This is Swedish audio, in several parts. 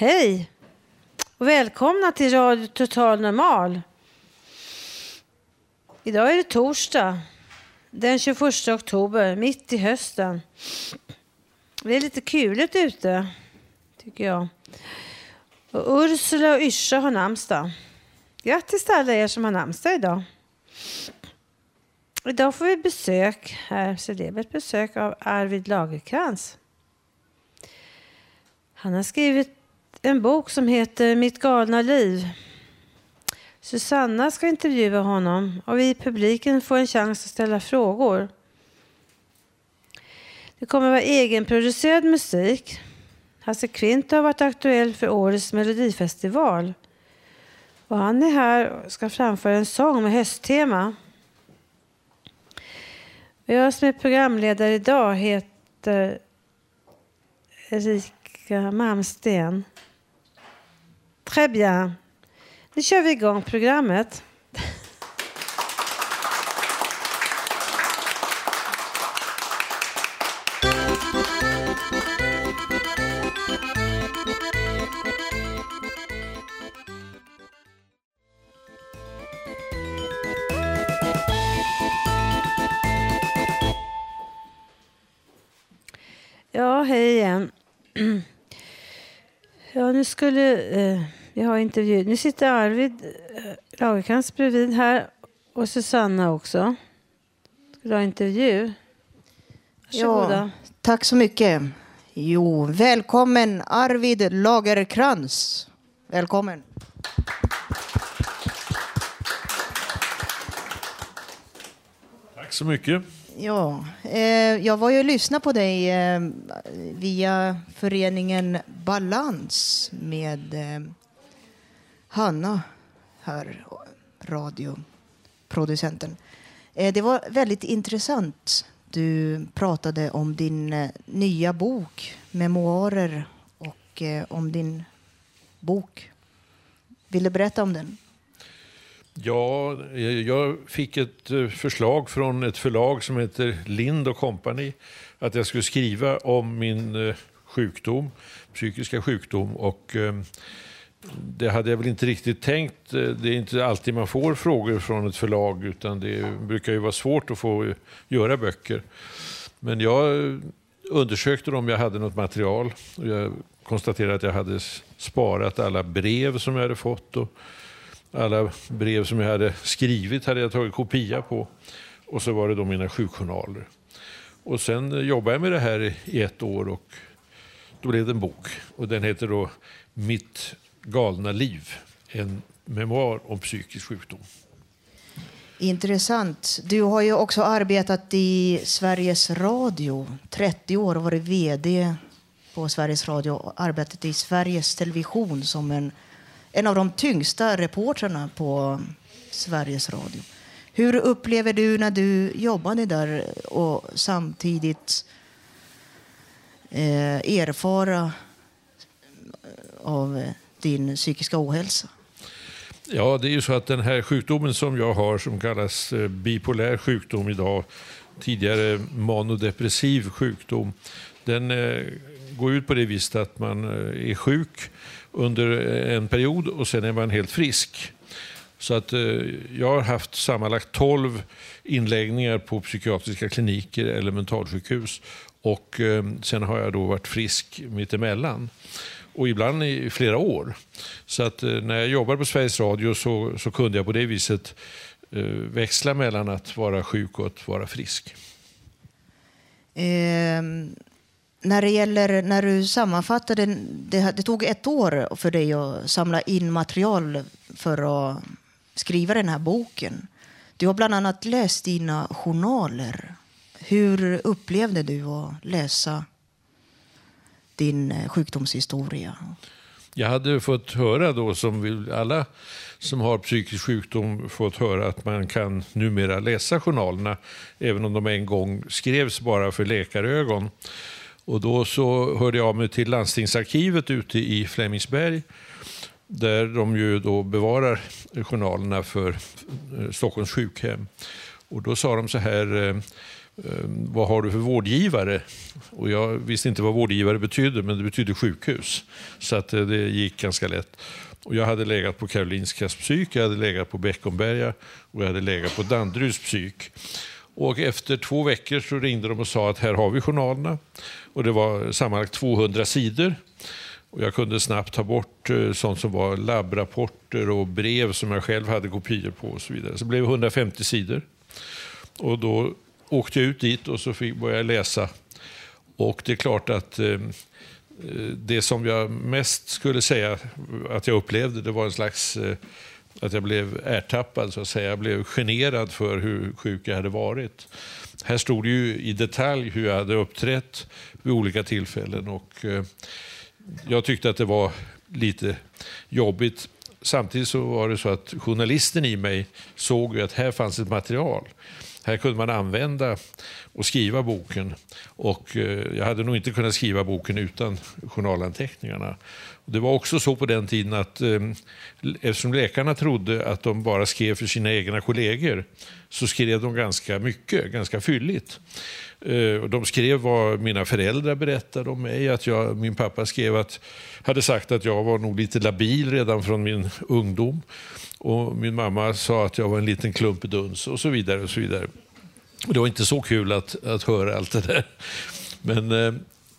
Hej och välkomna till Radio Total Normal. Idag är det torsdag den 21 oktober, mitt i hösten. Det är lite kuligt ute, tycker jag. Och Ursula och Yrsa har namnsdag. Grattis till alla er som har namnsdag idag. Idag får vi besök, här celebert besök av Arvid Lagerkrans. Han har skrivit en bok som heter Mitt galna liv. Susanna ska intervjua honom och vi i publiken får en chans att ställa frågor. Det kommer att vara egenproducerad musik. Hasse Kvint har varit aktuell för årets melodifestival. Och han är här och ska framföra en sång med hösttema. Jag som är programledare idag heter Erika Malmsten. Très bien. Nu kör vi igång programmet. Ja, hej igen. Ja, nu skulle eh, vi ha intervju. Nu sitter Arvid eh, Lagercrantz bredvid här och Susanna också. Ska du ha intervju? Varsågoda. Ja, tack så mycket. Jo, välkommen Arvid Lagerkrans. Välkommen. Tack så mycket. Ja, eh, jag var ju och lyssnade på dig eh, via föreningen Balans med eh, Hanna här, radioproducenten. Eh, det var väldigt intressant. Du pratade om din eh, nya bok, memoarer och eh, om din bok. Vill du berätta om den? Ja, jag fick ett förslag från ett förlag som heter Lind Company att jag skulle skriva om min sjukdom, psykiska sjukdom. Och eh, det hade jag väl inte riktigt tänkt. Det är inte alltid man får frågor från ett förlag utan det brukar ju vara svårt att få göra böcker. Men jag undersökte om jag hade något material och jag konstaterade att jag hade sparat alla brev som jag hade fått. Och alla brev som jag hade skrivit hade jag tagit kopia på. Och så var det då mina sjukjournaler. Och sen jobbade jag med det här i ett år och då blev det en bok. Och den heter då Mitt galna liv. En memoar om psykisk sjukdom. Intressant. Du har ju också arbetat i Sveriges Radio. 30 år och varit vd på Sveriges Radio och arbetat i Sveriges Television som en en av de tyngsta reportrarna på Sveriges Radio. Hur upplever du när du jobbade där och samtidigt eh, erfara eh, av eh, din psykiska ohälsa? Ja, det är ju så att den här sjukdomen som jag har som kallas eh, bipolär sjukdom idag, tidigare manodepressiv sjukdom, den eh, går ut på det viset att man eh, är sjuk under en period och sen är man helt frisk. Så att jag har haft sammanlagt 12 inläggningar på psykiatriska kliniker eller mentalsjukhus Och sen har jag då varit frisk mittemellan. Och ibland i flera år. Så att eh, när jag jobbade på Sveriges Radio så, så kunde jag på det viset eh, växla mellan att vara sjuk och att vara frisk. Ehm, när det gäller när du sammanfattade, det, det tog ett år för dig att samla in material för att skriva den här boken. Du har bland annat läst dina journaler. Hur upplevde du att läsa din eh, sjukdomshistoria? Jag hade fått höra då, som alla som har psykisk sjukdom fått höra att man kan numera läsa journalerna även om de en gång skrevs bara för läkarögon. Och då så hörde jag av mig till landstingsarkivet ute i Flemingsberg där de ju då bevarar journalerna för eh, Stockholms sjukhem. Och då sa de så här, eh, Ehm, vad har du för vårdgivare? Och jag visste inte vad vårdgivare betydde, men det betydde sjukhus. Så att eh, det gick ganska lätt. Och jag hade legat på Karolinskas psyk, jag hade legat på Beckomberga och jag hade legat på Danderyds psyk. Och efter två veckor så ringde de och sa att här har vi journalerna. Och det var sammanlagt 200 sidor. Och jag kunde snabbt ta bort eh, sånt som var labbrapporter och brev som jag själv hade kopior på och så vidare. Så det blev 150 sidor. Och då åkte jag ut dit och så fick jag läsa. Och det är klart att eh, det som jag mest skulle säga att jag upplevde, det var en slags eh, att jag blev ertappad, så att säga. Jag blev generad för hur sjuk jag hade varit. Här stod det ju i detalj hur jag hade uppträtt vid olika tillfällen. Och, eh, jag tyckte att det var lite jobbigt. Samtidigt så var det så att journalisten i mig såg att här fanns ett material. Här kunde man använda och skriva boken. Och eh, jag hade nog inte kunnat skriva boken utan journalanteckningarna. Det var också så på den tiden att eh, eftersom läkarna trodde att de bara skrev för sina egna kollegor så skrev de ganska mycket, ganska fylligt. Eh, de skrev vad mina föräldrar berättade om mig. Att jag, min pappa skrev att, hade sagt att jag var nog lite labil redan från min ungdom. Och min mamma sa att jag var en liten klumpeduns och så vidare. och så vidare. Det var inte så kul att, att höra allt det där. Men eh,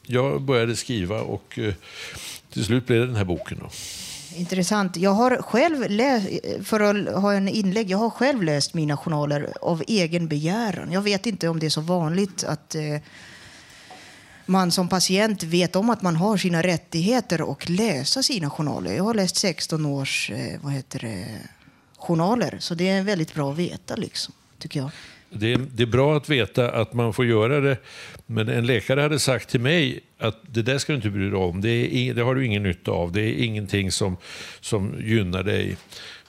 jag började skriva och eh, till slut blev det den här boken. Då. Intressant. Jag har själv läst, för att ha en inlägg, jag har själv läst mina journaler av egen begäran. Jag vet inte om det är så vanligt att eh, man som patient vet om att man har sina rättigheter och läsa sina journaler. Jag har läst 16 års eh, vad heter det, journaler, så det är väldigt bra att veta, liksom, tycker jag. Det är, det är, bra att veta att man får göra det, men en läkare hade sagt till mig att det där ska du inte bry dig om, det, är, det har du ingen nytta av, det är ingenting som, som gynnar dig.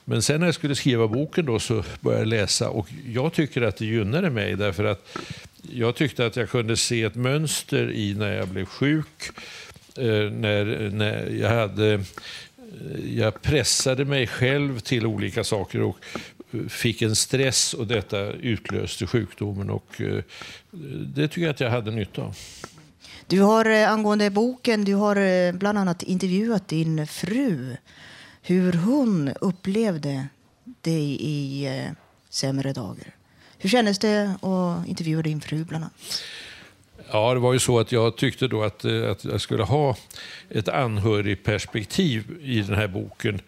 Men sen när jag skulle skriva boken då så började jag läsa och jag tycker att det gynnade mig därför att jag tyckte att jag kunde se ett mönster i när jag blev sjuk, eh, när, när jag hade eh, jag pressade mig själv till olika saker och fick en stress och detta utlöste sjukdomen. Och eh, det tycker jag att jag hade nytta av. Du har eh, angående boken, du har eh, bland annat intervjuat din fru. Hur hon upplevde dig i sämre dagar. Hur kändes det att intervjua din fru bland annat? Ja, det var ju så att jag tyckte då att, att jag skulle ha ett anhörigperspektiv i den här boken.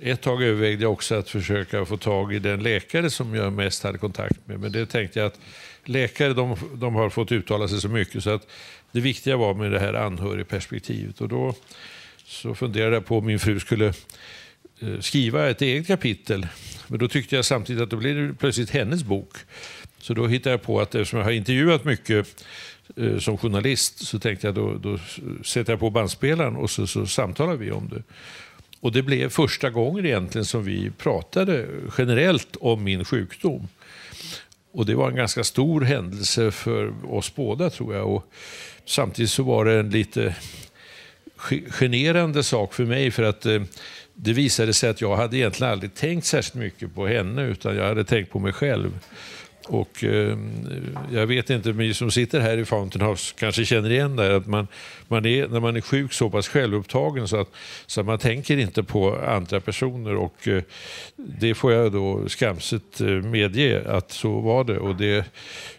Ett tag övervägde jag också att försöka få tag i den läkare som jag mest hade kontakt med. Men det tänkte jag att läkare de, de har fått uttala sig så mycket så att det viktiga var med det här anhörigperspektivet. Och då så funderade jag på om min fru skulle eh, skriva ett eget kapitel. Men då tyckte jag samtidigt att då blev det plötsligt hennes bok. Så då hittade jag på att eftersom jag har intervjuat mycket eh, som journalist så tänkte jag då, då sätter jag på bandspelaren och så, så samtalar vi om det. Och det blev första gången egentligen som vi pratade generellt om min sjukdom. Och det var en ganska stor händelse för oss båda tror jag. Och samtidigt så var det en lite generande sak för mig för att eh, det visade sig att jag hade egentligen aldrig tänkt särskilt mycket på henne utan jag hade tänkt på mig själv. Och eh, jag vet inte, ni som sitter här i Fountain House kanske känner igen det att man, man är, när man är sjuk så pass självupptagen så att, så att man tänker inte på andra personer. Och eh, det får jag då skamset eh, medge att så var det. Och det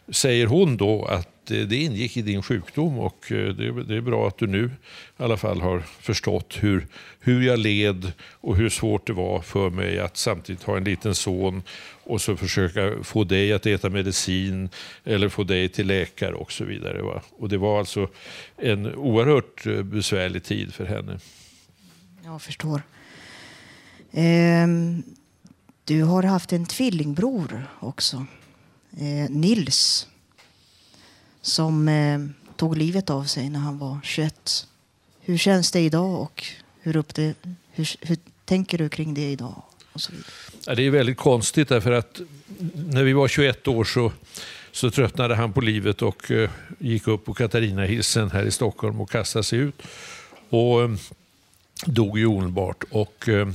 säger hon då att det, eh, det ingick i din sjukdom och eh, det, det är bra att du nu i alla fall har förstått hur, hur jag led och hur svårt det var för mig att samtidigt ha en liten son och så försöka få dig att äta medicin eller få dig till läkare och så vidare. Va? Och det var alltså en oerhört eh, besvärlig tid för henne. Jag förstår. Ehm, du har haft en tvillingbror också, ehm, Nils, som eh, tog livet av sig när han var 21. Hur känns det idag och hur, upp det, hur, hur tänker du kring det idag? Och så? Ja, det är väldigt konstigt därför att när vi var 21 år så, så tröttnade han på livet och eh, gick upp på Katarinahissen här i Stockholm och kastade sig ut. Och eh, dog ju omedelbart. Och, eh,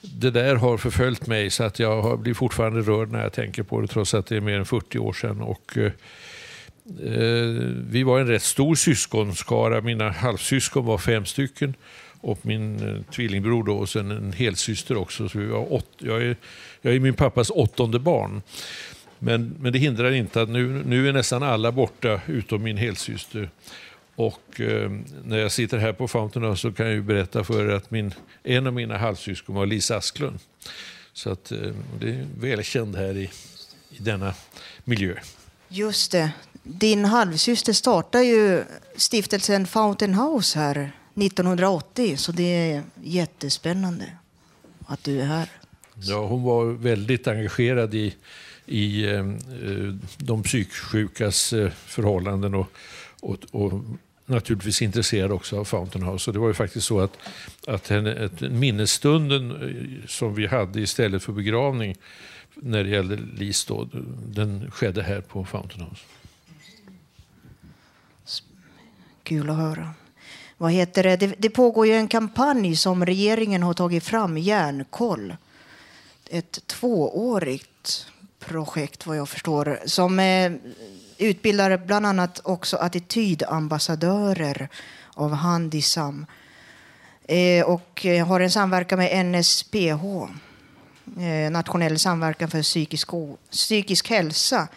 det där har förföljt mig så att jag blir fortfarande rörd när jag tänker på det trots att det är mer än 40 år sedan. Och, eh, Eh, vi var en rätt stor syskonskara. Mina halvsyskon var fem stycken och min eh, tvillingbror då, och sen en helsyster också. Så vi var åt, jag, är, jag är min pappas åttonde barn. Men, men det hindrar inte att nu, nu är nästan alla borta utom min helsyster. Och eh, när jag sitter här på Fountain så kan jag ju berätta för er att min, en av mina halvsyskon var Lisa Asklund. Så att, eh, det är välkänd här i, i denna miljö. Just det. Din halvsyster startade ju stiftelsen Fountain House här 1980, så det är jättespännande att du är här. Ja, hon var väldigt engagerad i, i eh, de psyksjukas eh, förhållanden och, och, och naturligtvis intresserad också av Fountain House. Och det var ju faktiskt så att, att henne, att minnesstunden eh, som vi hade istället för begravning när det gällde Lis då, den skedde här på Fountain House. Kul att höra. Vad heter det? Det, det pågår ju en kampanj som regeringen har tagit fram, Järnkoll. Ett tvåårigt projekt vad jag förstår som eh, utbildar bland annat också attitydambassadörer av Handisam eh, och eh, har en samverkan med NSPH, eh, Nationell samverkan för psykisk, psykisk hälsa.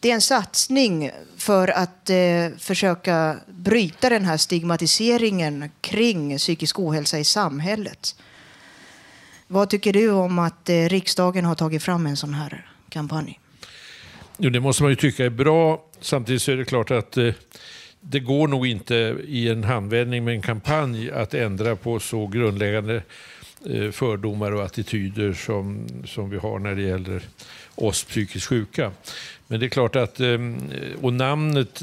Det är en satsning för att eh, försöka bryta den här stigmatiseringen kring psykisk ohälsa i samhället. Vad tycker du om att eh, riksdagen har tagit fram en sån här kampanj? Jo, det måste man ju tycka är bra. Samtidigt så är det klart att eh, det går nog inte i en handvändning med en kampanj att ändra på så grundläggande eh, fördomar och attityder som, som vi har när det gäller oss psykiskt sjuka. Men det är klart att, ehm, och namnet,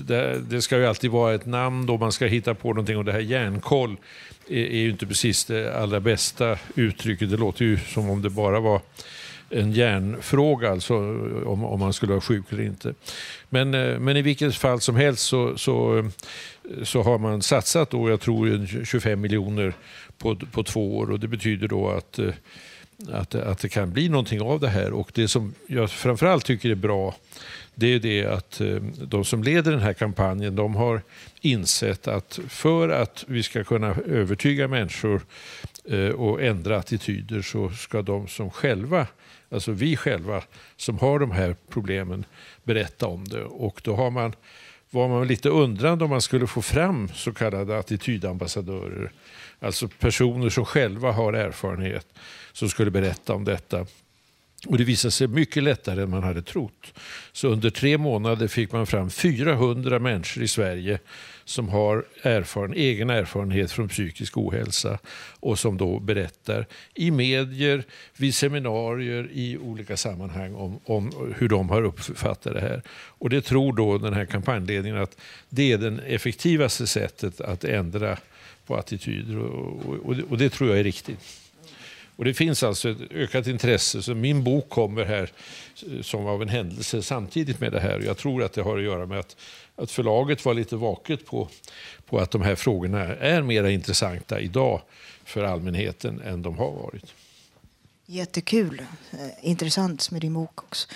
det, ska ju alltid vara ett namn då man ska hitta på någonting och det här järnkoll är, ju inte precis det allra bästa uttrycket. Det låter ju som om det bara var en hjärnfråga, alltså om, om man skulle vara sjuk eller inte. Men, eh, men i vilket fall som helst så, så, eh, så har man satsat, då, jag tror 25 miljoner på, på två år och det betyder då att, eh, att, att det kan bli någonting av det här. Och det som jag framförallt tycker är bra det är det att eh, de som leder den här kampanjen de har insett att för att vi ska kunna övertyga människor eh, och ändra attityder så ska de som själva, alltså vi själva som har de här problemen berätta om det. Och då har man, var man lite undrande om man skulle få fram så kallade attitydambassadörer. Alltså personer som själva har erfarenhet som skulle berätta om detta. Och Det visade sig mycket lättare än man hade trott. Så under tre månader fick man fram 400 människor i Sverige som har erfaren, egen erfarenhet från psykisk ohälsa och som då berättar i medier, vid seminarier, i olika sammanhang om, om hur de har uppfattat det här. Och det tror då den här kampanjledningen att det är det effektivaste sättet att ändra på attityder och, och, och, det- och det tror jag är riktigt. Och Det finns alltså ett ökat intresse. Så min bok kommer här eh, som av en händelse samtidigt med det här. Jag tror att det har att göra med att, att förlaget var lite vaket på, på att de här frågorna är mer intressanta idag för allmänheten än de har varit. Jättekul. Eh, intressant med din bok också.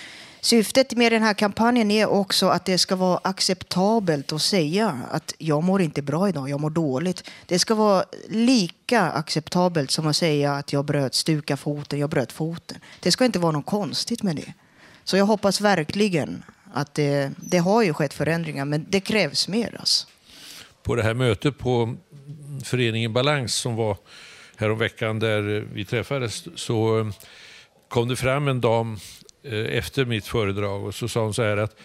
Syftet med den här kampanjen är också att det ska vara acceptabelt att säga att jag mår inte bra idag, jag mår dåligt. Det ska vara lika acceptabelt som att säga att jag bröt stuka foten, jag bröt foten. Det ska inte vara något konstigt med det. Så jag hoppas verkligen att det, det har ju skett förändringar, men det krävs mer. Alltså. På det här mötet på föreningen Balans som var häromveckan där vi träffades så kom det fram en dam Eh, efter mitt föredrag och så sa hon så här att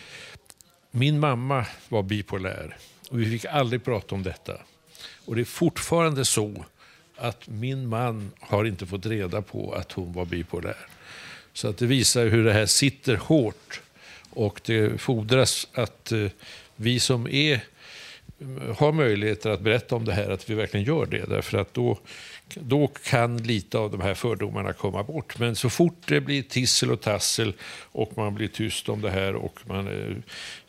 min mamma var bipolär och vi fick aldrig prata om detta. Och det är fortfarande så att min man har inte fått reda på att hon var bipolär. Så att det visar hur det här sitter hårt. Och det fordras att eh, vi som är, har möjligheter att berätta om det här, att vi verkligen gör det. Därför att då, då kan lite av de här fördomarna komma bort. Men så fort det blir tissel och tassel och man blir tyst om det här och man, eh,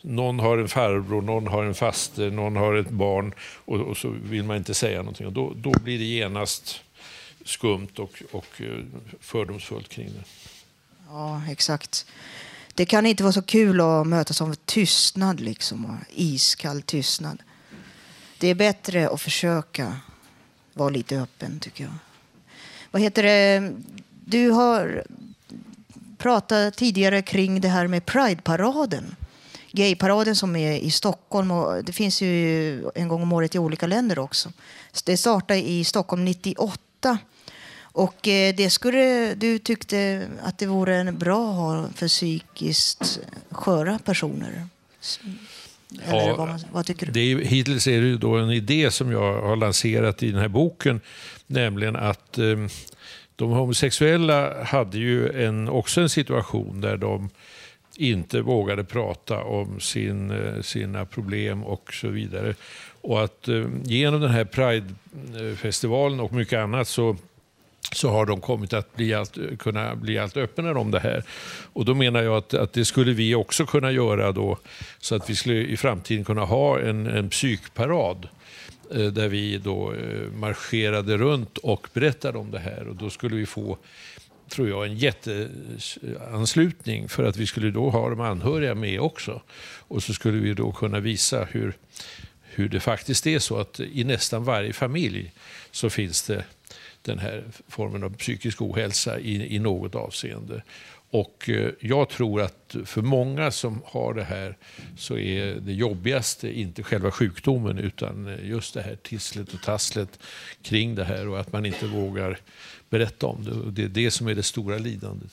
någon har en farbror, någon har en faster, någon har ett barn och, och så vill man inte säga någonting. Och då, då blir det genast skumt och, och eh, fördomsfullt kring det. Ja, exakt. Det kan inte vara så kul att mötas av tystnad, liksom, iskall tystnad. Det är bättre att försöka vara lite öppen, tycker jag. Vad heter det? Du har pratat tidigare kring det här med Pride-paraden. Gayparaden som är i Stockholm. Och det finns ju en gång om året i olika länder också. Det startade i Stockholm 98. Och eh, det skulle du tyckte att det vore en bra att ha för psykiskt sköra personer? Ja, vad, man- vad tycker du? Det är, hittills är det ju då en idé som jag har lanserat i den här boken, nämligen att eh, de homosexuella hade ju en, också en situation där de inte vågade prata om sin, eh, sina problem och så vidare. Och att eh, genom den här Pride-festivalen och mycket annat så så har de kommit att bli allt, kunna bli allt öppnare om det här. Och då menar jag att, att det skulle vi också kunna göra då, så att vi skulle i framtiden kunna ha en, en psykparad eh, där vi då eh, marscherade runt och berättade om det här. Och då skulle vi få, tror jag, en jätteanslutning för att vi skulle då ha de anhöriga med också. Och så skulle vi då kunna visa hur, hur det faktiskt är så att i nästan varje familj så finns det den här formen av psykisk ohälsa i, i något avseende. Och eh, jag tror att för många som har det här så är det jobbigaste inte själva sjukdomen utan eh, just det här tisslet och tasslet kring det här och att man inte vågar berätta om det. Och det är det som är det stora lidandet.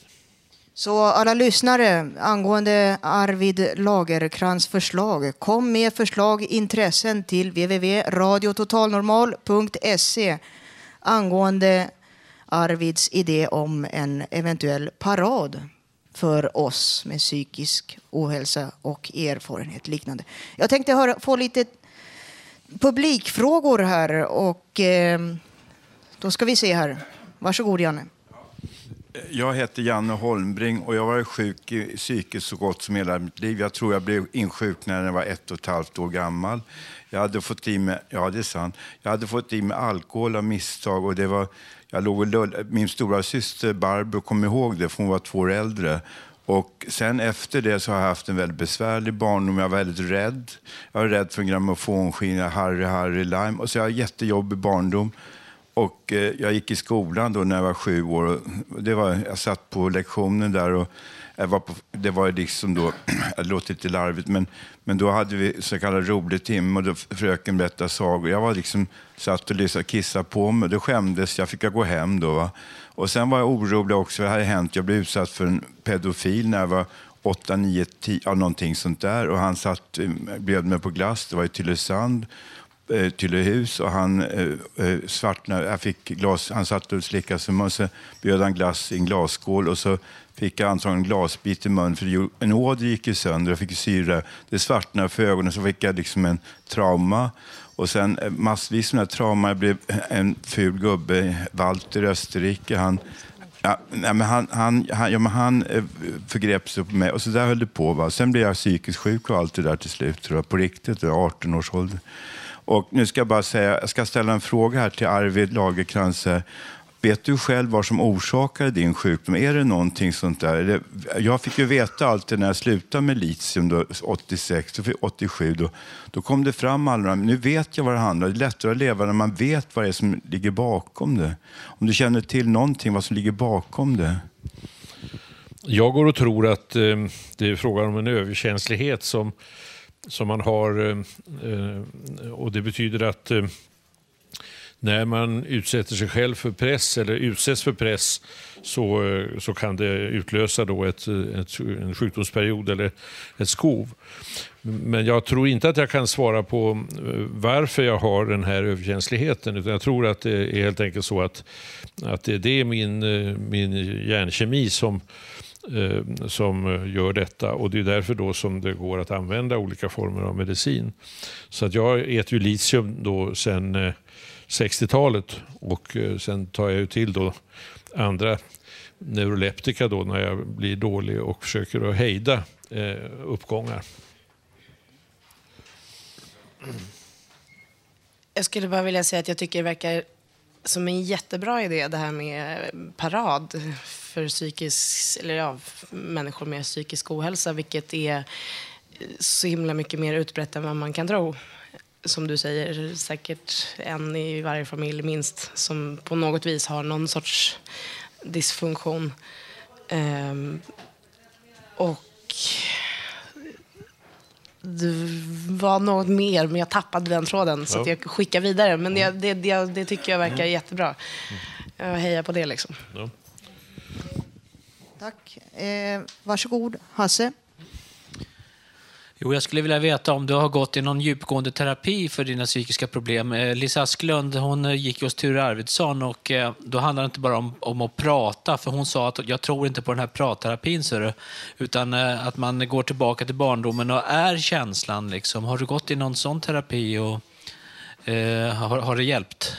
Så alla lyssnare angående Arvid Lagerkrans förslag, kom med förslag, intressen till www.radiototalnormal.se angående Arvids idé om en eventuell parad för oss med psykisk ohälsa och erfarenhet liknande. Jag tänkte höra, få lite publikfrågor här och eh, då ska vi se här. Varsågod Janne. Jag heter Janne Holmbring och jag har varit sjuk i psykiskt så gott som hela mitt liv. Jag tror jag blev insjuknad när jag var ett och ett halvt år gammal. Jag hade fått i mig, ja det är sant, jag hade fått i mig alkohol av misstag och det var, jag låg och lull, min stora syster Barbro kom ihåg det för hon var två år äldre. Och sen efter det så har jag haft en väldigt besvärlig barndom. Jag var väldigt rädd. Jag var rädd för en grammofonskiva, Harry, Harry, Lime. Och så jag har jättejobbig barndom. Och eh, jag gick i skolan då när jag var sju år. Det var, jag satt på lektionen där och jag var på, det var liksom då, det låter lite larvigt, men, men då hade vi så kallad rolig timme och då fröken berättade sagor. Jag var liksom, satt och lyssnade, kissade på mig. Då skämdes jag, fick jag gå hem då. Va? Och sen var jag orolig också, det hade hänt, jag blev utsatt för en pedofil när jag var 8, 9, 10, ja, någonting sånt där. Och han satt, eh, bjöd mig på glass, det var i Tylösand eh, Tylöhus och han eh, eh, svartnade. Jag fick glas, han satt och slickade sig och så bjöd han glass i en glasskål och så fick jag antagligen en glasbit i munnen för en åder gick ju sönder. Jag fick syra. Det svartnade för ögonen så fick jag liksom en trauma. Och sen eh, massvis med trauma. Jag blev en ful gubbe, Walter i Österrike. Han, Ja, men han, han, han, ja, men han eh, förgrep sig på mig och så där höll det på. Va? Sen blev jag psykiskt sjuk och allt det där till slut, tror jag, på riktigt, 18 års ålder. Och nu ska jag bara säga, jag ska ställa en fråga här till Arvid Lagercrantz. Vet du själv vad som orsakade din sjukdom? Är det någonting sånt där? Jag fick ju veta allt det när jag slutade med litium då, 86, 87. Då, då kom det fram alla Nu vet jag vad det handlar om. Det är lättare att leva när man vet vad det är som ligger bakom det. Om du känner till någonting vad som ligger bakom det. Jag går och tror att eh, det är frågan om en överkänslighet som, som man har. Eh, eh och Det betyder att eh, när man utsätter sig själv för press eller utsätts för press så, eh, så kan det utlösa då ett, eh, ett, en sjukdomsperiod eller ett skov. Men jag tror inte att jag kan svara på eh, varför jag har den här överkänsligheten. Utan jag tror att det är helt enkelt så att, att det är min, min hjärnkemi som, som gör detta. Och Det är därför då som det går att använda olika former av medicin. Så att jag äter ju litium då sen 60-talet och eh, sen tar jag ju till då andra neuroleptika då när jag blir dålig och försöker att hejda eh, uppgångar. Jag skulle bara vilja säga att jag tycker det verkar som en jättebra idé det här med parad för psykisk, eller ja, människor med psykisk ohälsa, vilket är så himla mycket mer utbrett än vad man kan tro. Som du säger, säkert en i varje familj minst som på något vis har någon sorts dysfunktion. Um, och det var något mer, men jag tappade den tråden så ja. jag skickar vidare. Men det, det, det, det, tycker jag verkar mm. jättebra. Jag hejar på det liksom. Ja. Tack. Eh, varsågod, Hasse. Jo, jag skulle vilja veta om du har gått i någon djupgående terapi för dina psykiska problem. Eh, Lisa Asklund hon eh, gick hos Ture Arvidsson och eh, då handlar det inte bara om, om att prata, för hon sa att jag tror inte på den här pratterapin, du, utan att man går tillbaka till barndomen och är känslan. Liksom. Har du gått i någon sån terapi och eh, har, har det hjälpt?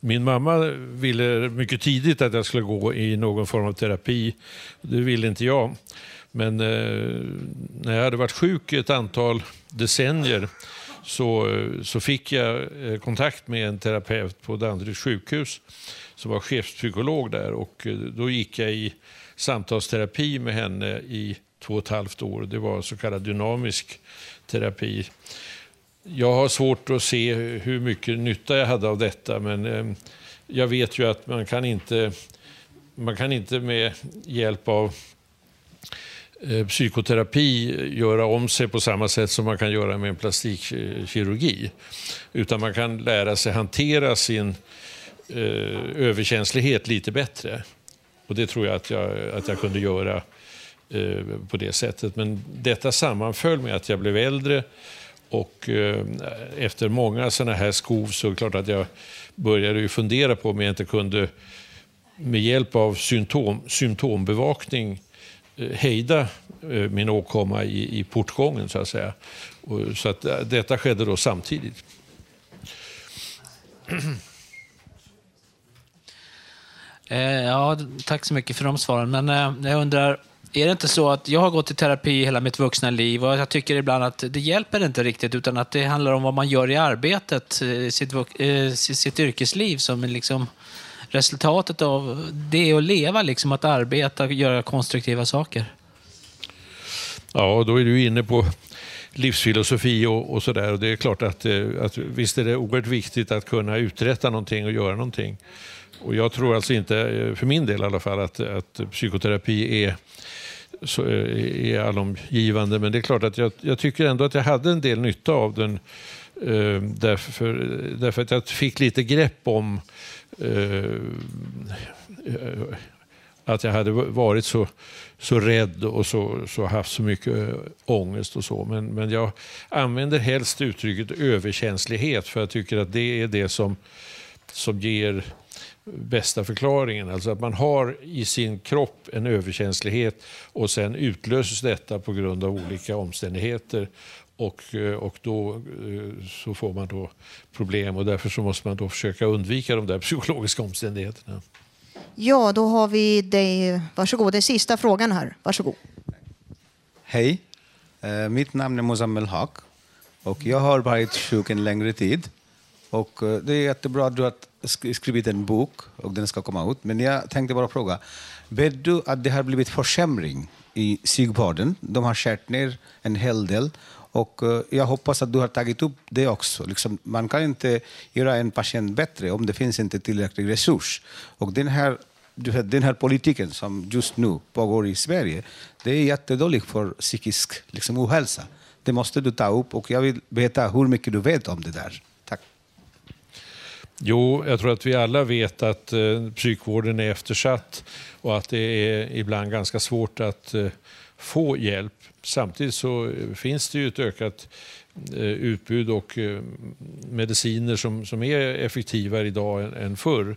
Min mamma ville mycket tidigt att jag skulle gå i någon form av terapi. Det ville inte jag. Men eh, när jag hade varit sjuk i ett antal decennier så, eh, så fick jag eh, kontakt med en terapeut på Danderyds sjukhus som var chefspsykolog där och eh, då gick jag i samtalsterapi med henne i två och ett halvt år. Det var så kallad dynamisk terapi. Jag har svårt att se hur mycket nytta jag hade av detta men jag vet ju att man kan inte, man kan inte med hjälp av Eh, psykoterapi göra om sig på samma sätt som man kan göra med en plastikkirurgi. Utan man kan lära sig hantera sin eh, överkänslighet lite bättre. Och det tror jag att jag, att jag kunde göra eh, på det sättet. Men detta sammanföll med att jag blev äldre och eh, efter många sådana här skov så är det klart att jag började ju fundera på om jag inte kunde med hjälp av symptom, symptombevakning Eh, Eh, hejda eh, min åkomma i, i portgången så att säga. Och, så att eh, detta skedde då samtidigt. Ja, tack så mycket för de svaren. Men jag undrar, är det inte så att jag har gått i terapi hela mitt vuxna liv och jag tycker ibland att det hjälper inte riktigt utan att det handlar om vad man gör i arbetet, sitt, sitt yrkesliv som liksom resultatet av det är att leva, liksom, att arbeta och göra konstruktiva saker. Ja, då är du inne på livsfilosofi och, och sådär. Det är klart att, eh, att visst är det oerhört viktigt att kunna uträtta någonting och göra någonting. Och jag tror alltså inte, eh, för min del i alla fall, att, att psykoterapi är så eh, är allomgivande. Men det är klart att jag, jag, tycker ändå att jag hade en del nytta av den. därför, därför att jag fick lite grepp om Eh, Eh, att jag hade varit så, så rädd och så, så haft så mycket eh, ångest och så. Men, men jag använder helst uttrycket överkänslighet för jag tycker att det är det som, som ger bästa förklaringen. Alltså att man har i sin kropp en överkänslighet och sen utlöses detta på grund av olika omständigheter. Och, eh, och då eh, så får man då problem och därför så måste man då försöka undvika de där psykologiska omständigheterna. Ja, då har vi dig. Varsågod, det är sista frågan här. Varsågod. Hej, uh, mitt namn är Muzammel Haq och jag har varit sjuk en längre tid. Och det är jättebra att du har skrivit en bok och den ska komma ut. Men jag tänkte bara fråga, vet du att det har blivit försämring i psykvården? De har skärt ner en hel del och eh, jag hoppas att du har tagit upp det också. Liksom, man kan inte göra en patient bättre om det finns inte tillräcklig resurs. Och den här den här politiken som just nu pågår i Sverige, det är jättedålig för psykisk liksom, ohälsa. Det måste du ta upp och jag vill veta hur mycket du vet om det där. Tack. Jo, jag tror att vi alla vet att eh, psykvården är eftersatt och att det är ibland ganska svårt att eh, få hjälp. Samtidigt så eh, finns det ju ett ökat eh, utbud och eh, mediciner som, som är effektivare idag än, än förr.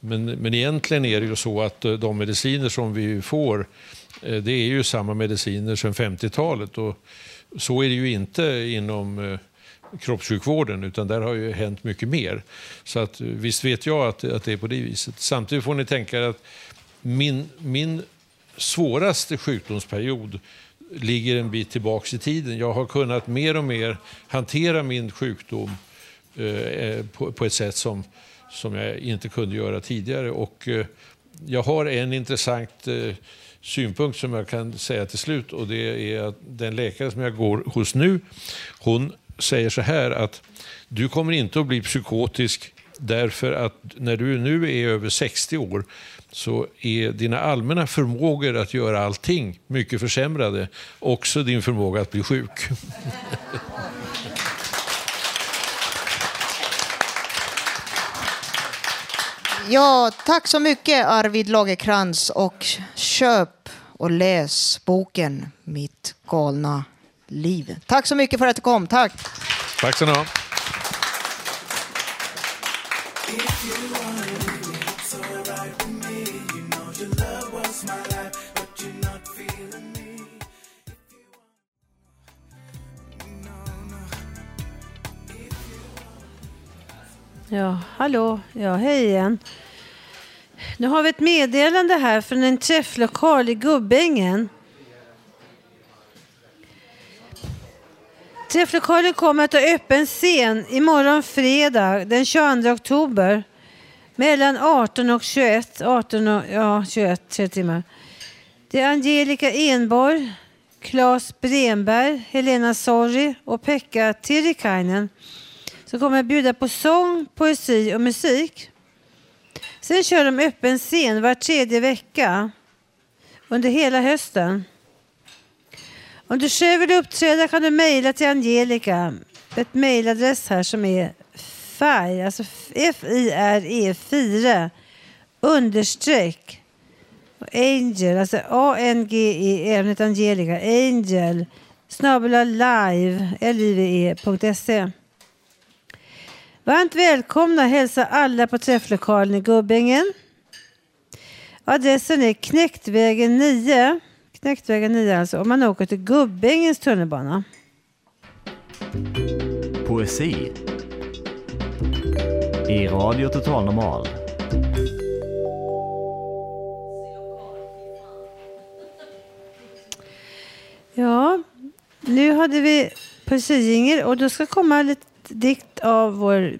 Men, men egentligen är det ju så att de mediciner som vi får, det är ju samma mediciner sedan 50-talet. Och så är det ju inte inom kroppssjukvården, utan där har ju hänt mycket mer. Så att, visst vet jag att, att det är på det viset. Samtidigt får ni tänka er att min, min svåraste sjukdomsperiod ligger en bit tillbaks i tiden. Jag har kunnat mer och mer hantera min sjukdom eh, eh, på, på ett sätt som, som jag inte kunde göra tidigare. Och, eh, jag har en intressant eh, synpunkt som jag kan säga till slut och det är att den läkare som jag går hos nu, hon säger så här att du kommer inte att bli psykotisk därför att när du nu är över 60 år så är dina allmänna förmågor att göra allting mycket försämrade. Också din förmåga att bli sjuk. Ja, tack så mycket Arvid Lagerkrans och köp och läs boken Mitt galna liv. Tack så mycket för att du kom. Tack. Tack ska ni Ja, hallå. Ja, hej igen. Nu har vi ett meddelande här från en träfflokal i Gubbängen. Träfflokalen kommer att ha öppen scen imorgon fredag den 22 oktober mellan 18 och 21. 18 och, ja, 21, tre timmar. Det är Angelica Enborg, Claes Bremberg, Helena Sorri och Pekka Tirikainen så kommer jag bjuda på sång, poesi och musik. Sen kör de öppen scen var tredje vecka under hela hösten. Om du själv vill uppträda kan du mejla till Angelica. Ett mejladress här som är FIRE, alltså F-I-R-E 4 understreck Angel, alltså A-N-G-E, även Angelica, Angel snabel live, L-I-V-E.se. Varmt välkomna hälsa alla på träfflokalen i Gubbängen. Adressen är Knäktvägen 9. Knäktvägen 9 alltså, om man åker till Gubbängens tunnelbana. Poesi i Radio Total Normal. Ja, nu hade vi poesijingel och då ska komma lite dikt av vår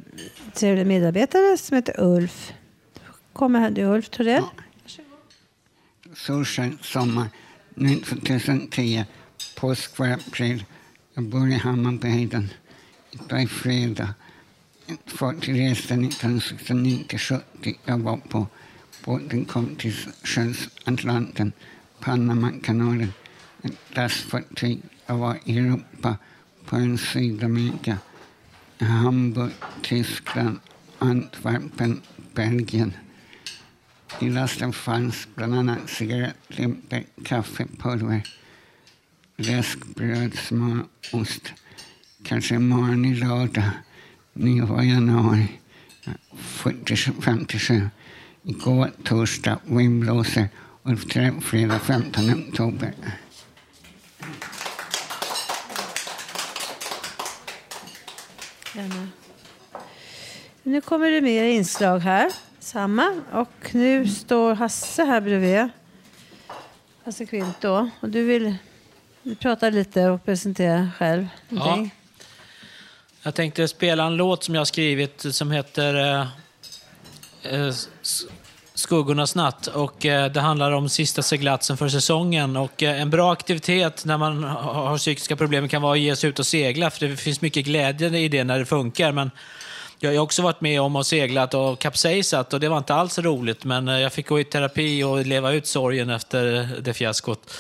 trevliga medarbetare som heter Ulf. Kommer här, du Ulf Torell. Solsken sommar 2010, påsk var april. Jag bor i Hammarbyhöjden. Idag är fredag. Fartygresa 1969 till 70. Jag var på båten kom till Atlanten, Panamakanalen. Ett lastfartyg. Jag var i Europa, på en Sydamerika. Hamburg, Tyskland, Antwerpen, Belgien. I lasten fanns bland annat cigarettlimpor, kaffepulver, läskbröd, smör, ost. Kanske imorgon i lördag, 9 januari 57. Igår torsdag, vindblåser och fredag 15 oktober. Gärna. Nu kommer det mer inslag här. Samma. Och nu står Hasse här bredvid. Hasse Kvint då. Och du vill prata lite och presentera själv. Ja. Jag tänkte spela en låt som jag har skrivit som heter eh, eh, Skuggornas natt. Och, eh, det handlar om sista seglatsen för säsongen. Och, eh, en bra aktivitet när man har psykiska problem kan vara att ge sig ut och segla. För det finns mycket glädje i det när det funkar. Men Jag har ju också varit med om att seglat och kapsejsat och det var inte alls roligt. Men eh, jag fick gå i terapi och leva ut sorgen efter eh, det fiaskot.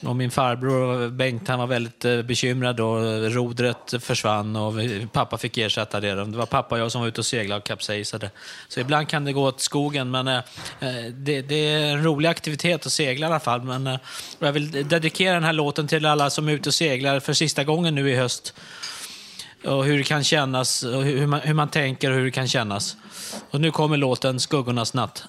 Och min farbror Bengt han var väldigt eh, bekymrad och rodret försvann och pappa fick ersätta det. Det var pappa och jag som var ute och seglade och kapsejsade. Så ibland kan det gå åt skogen men eh, eh, det, det är en rolig aktivitet att segla i alla fall. Men, eh, jag vill dedikera den här låten till alla som är ute och seglar för sista gången nu i höst. Och hur det kan kännas, och hur hur man, hur man tänker och hur det kan kännas. Och nu kommer låten Skuggornas natt.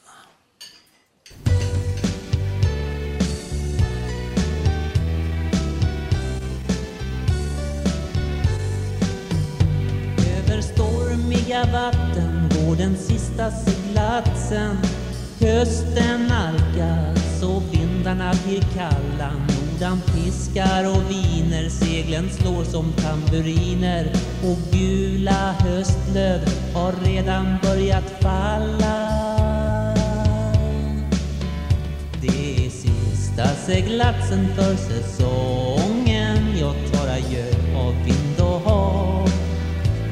Friska vatten går den sista seglatsen. Hösten nalkas och vindarna blir kalla. Nordan piskar och viner Seglen slår som tamburiner. Och gula höstlöv har redan börjat falla. Det är sista seglatsen för säsongen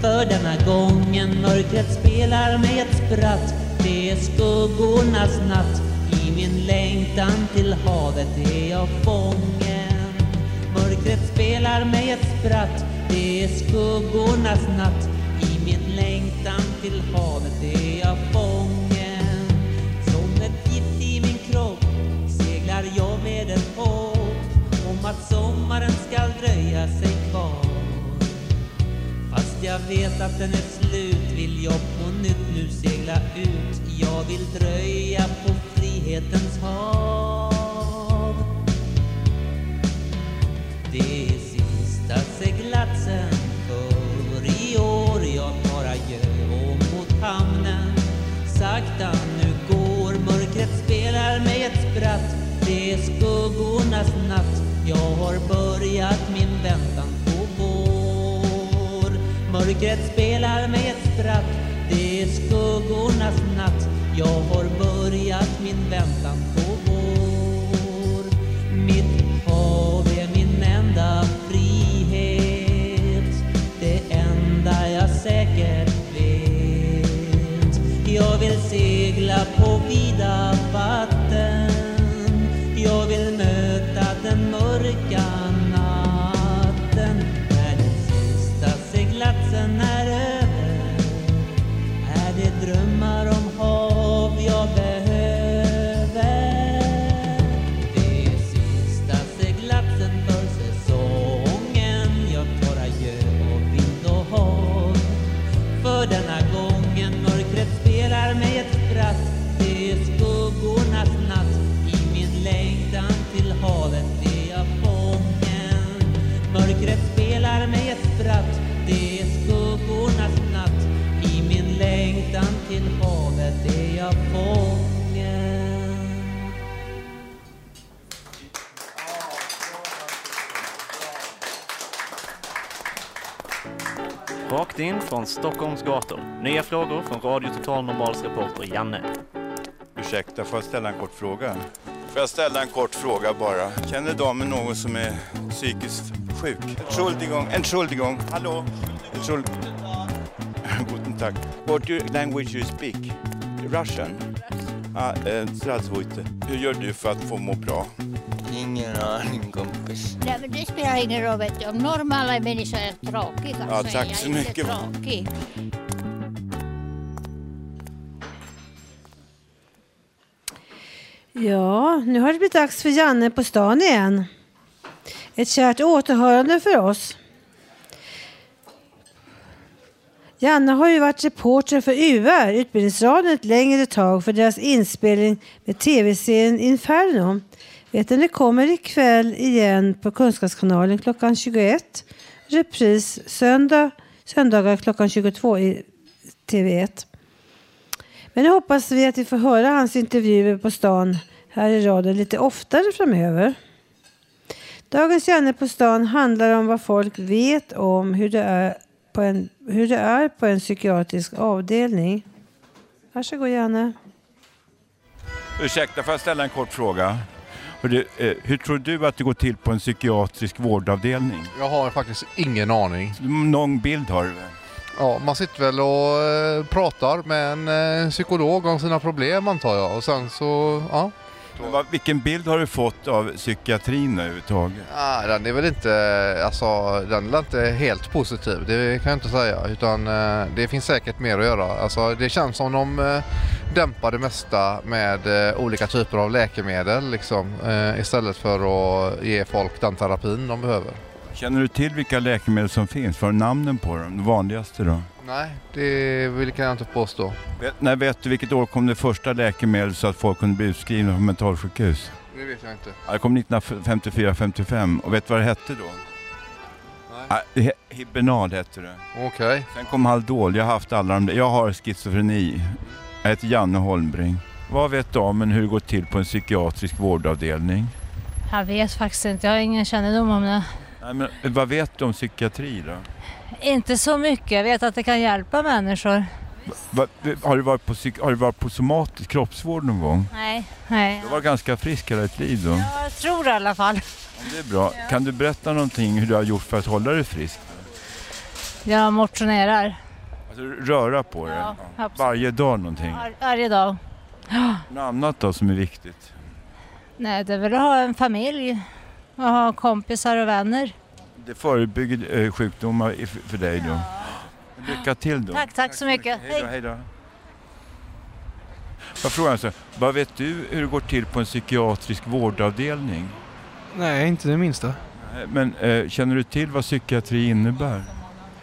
för denna gången. Mörkret spelar mig ett spratt. Det är skuggornas natt. I min längtan till havet är jag fången. Mörkret spelar mig ett spratt. Det är skuggornas natt. I min längtan till havet är jag fången. Som ett gift i min kropp seglar jag med ett hopp jag vet att den är slut. Vill jag på nytt nu segla ut? Jag vill dröja på frihetens hav. Det är sista seglatsen för i år. Jag tar adjö och mot hamnen. Sakta nu går mörkret spelar mig ett spratt. Det är skuggornas natt. Jag har börjat min väntan Mörkret spelar mig ett spratt Det är skuggornas natt. Jag har börjat min väntan på vår. Mitt hav är min enda frihet. Det enda jag säkert vet. Jag vill segla på vida Rakt in från Stockholms gator. Nya frågor från Radio Total Normals reporter Janne. Ursäkta, får jag ställa en kort fråga? Får jag ställa en kort fråga bara? Känner damen någon som är psykiskt sjuk? Entschuldigung, Entschuldigung, hallå? Entschuldigung. Guten Tag. What your language you speak? Russian? Ah, eh, Hur gör du för att få må bra? Ingen aning kompis. Nej, men det spelar ingen roll. Vet du. Om normala människor är tråkiga Ja, så är jag så inte mycket. tråkig. Ja, nu har det blivit dags för Janne på stan igen. Ett kärt återhörande för oss. Janne har ju varit reporter för UR, Utbildningsradion, ett längre tag för deras inspelning med tv-serien Inferno. Vet det kommer ikväll igen på Kunskapskanalen klockan 21. Repris söndag, söndagar klockan 22 i TV1. Men nu hoppas vi att vi får höra hans intervjuer på stan här i radion lite oftare framöver. Dagens Janne på stan handlar om vad folk vet om hur det är på en, hur det är på en psykiatrisk avdelning. Varsågod Janne. Ursäkta, får jag ställa en kort fråga? Hörru, eh, hur tror du att det går till på en psykiatrisk vårdavdelning? Jag har faktiskt ingen aning. Någon bild har du väl? Ja, man sitter väl och eh, pratar med en eh, psykolog om sina problem antar jag och sen så, ja. Men vad, vilken bild har du fått av psykiatrin överhuvudtaget? Ah, den är väl inte, alltså den är inte helt positiv, det kan jag inte säga. Utan eh, det finns säkert mer att göra. Alltså det känns som de eh, dämpar det mesta med eh, olika typer av läkemedel liksom. Eh, istället för att ge folk den terapin de behöver. Känner du till vilka läkemedel som finns? Vad är namnen på dem? De vanligaste då? Nej, det vill kan jag inte påstå. Vet, när vet du vilket år kom det första läkemedel så att folk kunde bli utskrivna från mentalsjukhus? Det vet jag inte. Ja, det kom 1954-55 och vet du vad det hette då? Nej. Ja, Hibernal hette det. Okej. Sen kom Haldol, jag har haft alla de där. Jag har schizofreni. Jag heter Janne Holmbring. Vad vet du om hur det går till på en psykiatrisk vårdavdelning? Jag vet faktiskt inte, jag har ingen kännedom om det. Nej, men, vad vet du om psykiatri då? Inte så mycket, jag vet att det kan hjälpa människor. Va, har, du varit på, psyk- har du varit på somatisk kroppsvård någon gång? Nej, nej. Du var ganska frisk hela ditt liv då? Jag tror i alla fall. Det är bra. Kan du berätta någonting hur du har gjort för att hålla dig frisk? Jag motionerar Alltså, röra på dig? Ja, Ja. Varje dag någonting? var, varje dag. Något annat då som är viktigt? Nej, det är väl att ha en familj och ha kompisar och vänner. Det förebygger eh, sjukdomar för dig då? Lycka till då! Tack, tack så mycket. Hej då, hej då. Jag frågar alltså, vad vet du hur det går till på en psykiatrisk vårdavdelning? Nej, inte det minsta. Men eh, känner du till vad psykiatri innebär?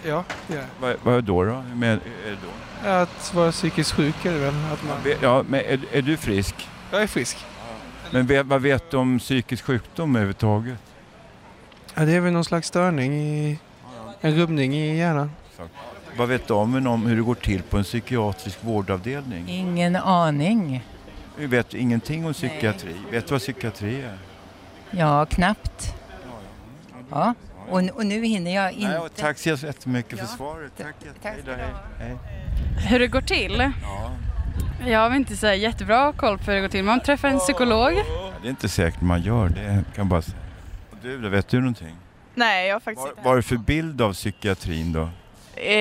Ja, det är Vad, vad då? då? Är det då? Att vara psykiskt sjuk är det väl? Att man... Ja, men är, är du frisk? Jag är frisk. Men vad vet du om psykisk sjukdom överhuvudtaget? Ja, det är väl någon slags störning i... En rubbning i hjärnan. Vad vet du om, om hur det går till på en psykiatrisk vårdavdelning? Ingen aning. Vi vet ingenting om psykiatri. Vet du vad psykiatri är? Ja, knappt. Ja, och, och nu hinner jag inte... Nej, tack så jättemycket för svaret. Tack, tack då, hej. hej. Hur det går till? Jag har inte så jättebra koll på hur det går till. Man träffar en psykolog. Ja, Det är inte säkert man gör det, kan bara säga. Och Du då, vet du någonting? Nej, jag har faktiskt inte. Vad är det för bild av psykiatrin då? Eh,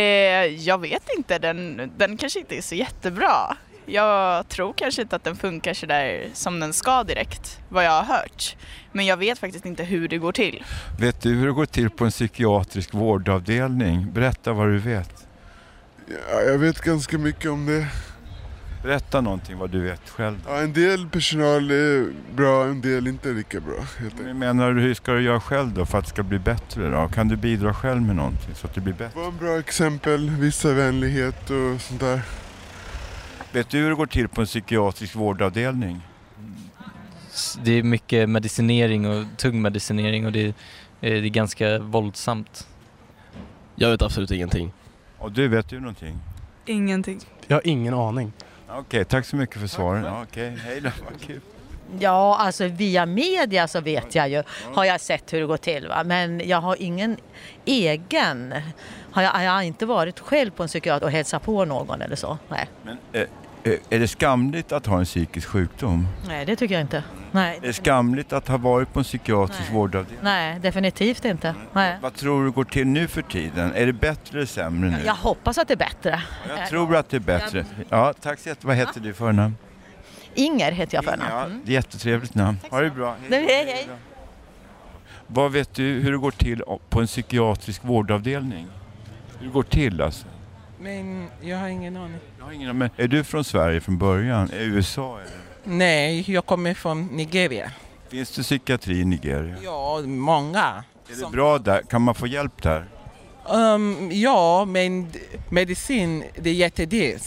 jag vet inte, den, den kanske inte är så jättebra. Jag tror kanske inte att den funkar så där som den ska direkt, vad jag har hört. Men jag vet faktiskt inte hur det går till. Vet du hur det går till på en psykiatrisk vårdavdelning? Berätta vad du vet. Ja, jag vet ganska mycket om det. Berätta någonting vad du vet själv. Ja, en del personal är bra, en del inte lika bra. Helt Men menar du, hur ska du göra själv då för att det ska bli bättre då? Kan du bidra själv med någonting så att det blir bättre? Var en bra exempel, vissa vänlighet och sånt där. Vet du hur det går till på en psykiatrisk vårdavdelning? Det är mycket medicinering och tung medicinering och det är, det är ganska våldsamt. Jag vet absolut ingenting. Och du, vet du någonting? Ingenting. Jag har ingen aning. Okej, tack så mycket för svaren. Ja, Okej, hej då. Ja, alltså via media så vet jag ju, har jag sett hur det går till. Va? Men jag har ingen egen, har jag, jag har inte varit själv på en psykiater och hälsat på någon eller så. Nej, Men, eh, är det skamligt att ha en psykisk sjukdom? Nej det tycker jag inte. Nej, Är det skamligt att ha varit på en psykiatrisk vårdavdelning? Nej definitivt inte. Nej. Vad tror du går till nu för tiden? Är det bättre eller sämre nu? Jag hoppas att det är bättre. Jag tror att det är bättre. Ja, tack så jättemycket. Vad heter du för namn? Inger heter jag för namn. Ja, det är jättetrevligt namn. Ha det bra. Nej, hej, hej. Vad vet du hur det går till på en psykiatrisk vårdavdelning? Hur det går till alltså? Men jag har ingen aning. Jag har ingen, men är du från Sverige från början? Är USA eller? Nej, jag kommer från Nigeria. Finns det psykiatri i Nigeria? Ja, många. Är det bra där? Kan man få hjälp där? Um, ja, men medicin, det är jättedyrt.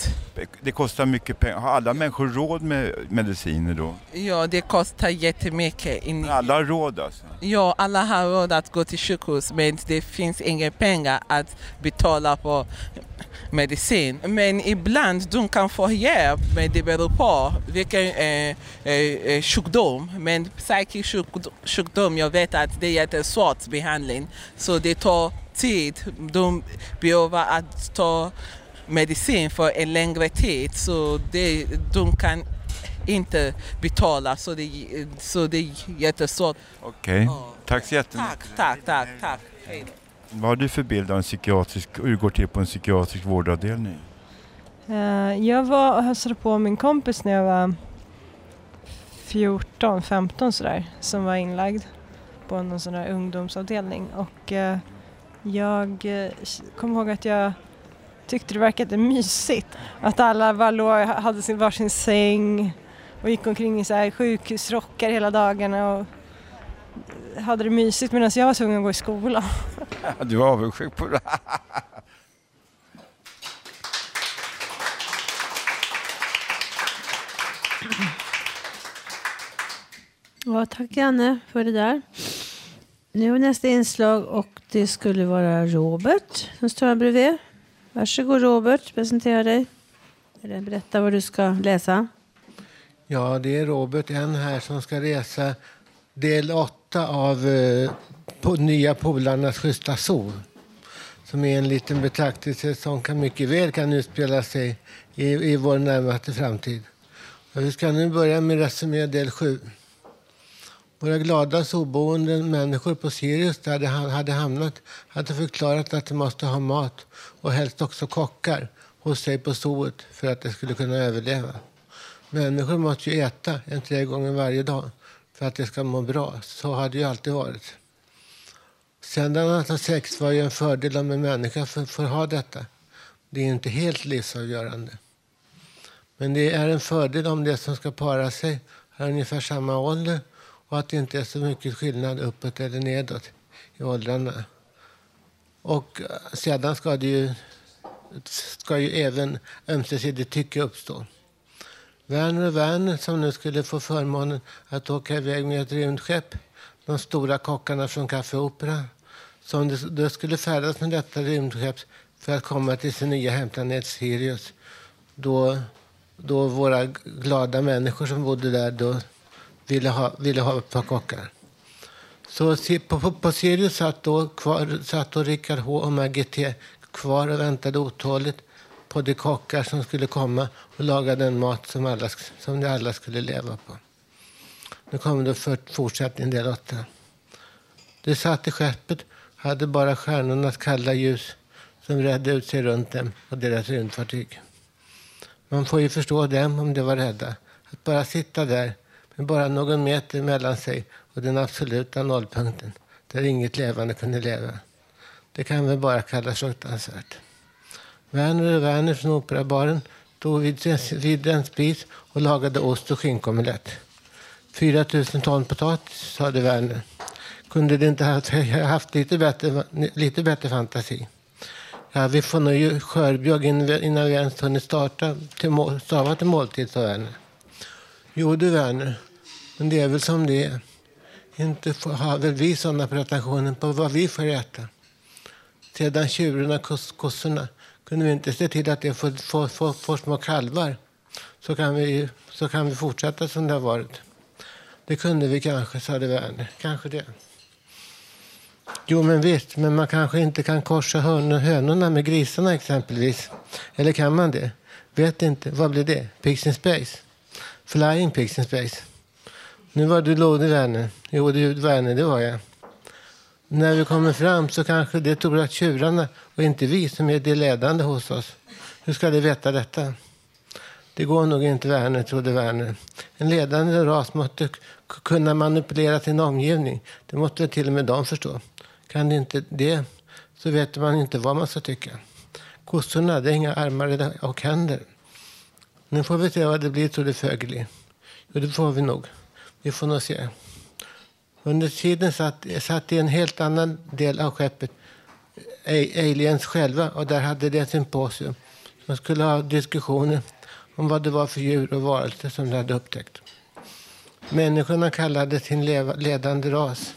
Det kostar mycket pengar. Har alla människor råd med mediciner då? Ja, det kostar jättemycket. In... Alla har råd alltså? Ja, alla har råd att gå till sjukhus men det finns inga pengar att betala på medicin. Men ibland de kan få hjälp, men det beror på vilken eh, eh, eh, sjukdom. Men psykisk sjukdom, jag vet att det är jättesvårt behandling. Så det tar tid. De behöver att ta medicin för en längre tid. Så det, de kan inte betala, så det, så det är jättesvårt. Okej, tack så jättemycket. Tack, tack, tack. tack. Hej då. Vad har du för bild av en psykiatrisk, hur det går till på en psykiatrisk vårdavdelning? Eh, jag var och hälsade på min kompis när jag var 14, 15 sådär, som var inlagd på någon sån där ungdomsavdelning. Och eh, jag eh, kommer ihåg att jag tyckte det verkade mysigt. Att alla bara låg, hade sin varsin säng och gick omkring i så här sjukhusrockar hela dagarna och hade det mysigt medan jag var tvungen att gå i skolan. Du var avundsjuk på det. Ja, tack Janne för det där. Nu nästa inslag och det skulle vara Robert som står här bredvid. Varsågod Robert, presentera dig. Eller berätta vad du ska läsa. Ja, det är Robert N här som ska resa del 8 av eh, på nya Polarnas schyssta zoo. Som är en liten betraktelse som kan mycket väl kan utspela sig i, i vår närmaste framtid. Och vi ska nu börja med resumé del 7. Våra glada zooboende människor på Sirius där de hade hamnat hade förklarat att de måste ha mat och helst också kockar hos sig på zooet för att de skulle kunna överleva. Människor måste ju äta en tre gånger varje dag för att de ska må bra. Så har det ju alltid varit. Sen att ha sex var ju en fördel om en människa får, får ha detta. Det är inte helt livsavgörande. Men det är en fördel om det som ska para sig har ungefär samma ålder och att det inte är så mycket skillnad uppåt eller nedåt i åldrarna. Och eh, sedan ska det ju, ska ju även ömsesidigt tycke uppstå. Werner och Werner som nu skulle få förmånen att åka iväg med ett rymdskepp, de stora kockarna från Café Opera, som de, skulle färdas med detta rymdskepp för att komma till sin nya hemplanet Sirius. Då, då våra glada människor som bodde där då ville ha, ville ha ett par kockar. Så på, på, på Sirius satt då, kvar, satt då Rickard H och Maggie T kvar och väntade otåligt på de kockar som skulle komma och laga den mat som, alla, som de alla skulle leva på. Nu kommer det för, fortsättning del åtta. De satt i skeppet, hade bara stjärnornas kalla ljus som redde ut sig runt dem och deras rymdfartyg. Man får ju förstå dem om de var rädda. Att bara sitta där med bara någon meter mellan sig och den absoluta nollpunkten där inget levande kunde leva. Det kan väl bara kallas fruktansvärt. Werner och Werner från Operabaren stod vid, vid en spis och lagade ost och skinkomelett. 4 000 ton potatis, sade Werner. Kunde det inte ha haft lite bättre, lite bättre fantasi? Ja, vi får nog skörbjugg innan vi- innan vi ens hunnit starta till mål, stava till måltid, sa Werner. Jo du Werner, men det är väl som det är. Inte får- har väl vi sådana pretensioner på vad vi får äta. Sedan tjurarna, kos, kossorna, kunde vi inte se till att det får, får, får, får små kalvar så kan, vi, så kan vi fortsätta som det har varit. Det kunde vi kanske, sade Werner. Kanske det. Jo, men visst, men man kanske inte kan korsa hönorna med grisarna exempelvis. Eller kan man det? Vet inte. Vad blir det? Pigs in space? Flying pigs in space? Nu var du lodig, Werner. Jo, du, Werner, det var jag. När vi kommer fram så kanske det tror att tjurarna och inte vi som är det ledande hos oss. Hur ska de veta detta? Det går nog inte, Werner, trodde Werner. En ledande ras måste kunna manipulera sin omgivning. Det måste till och med de förstå. Kan de inte det så vet man inte vad man ska tycka. Kossorna, hade är inga armar och händer. Nu får vi se vad det blir, trodde Fögeli. Jo, det får vi nog. Vi får nog se. Under tiden satt, satt i en helt annan del av skeppet aliens själva och där hade de ett symposium. De skulle ha diskussioner om vad det var för djur och varelser som de hade upptäckt. Människorna kallade sin ledande ras,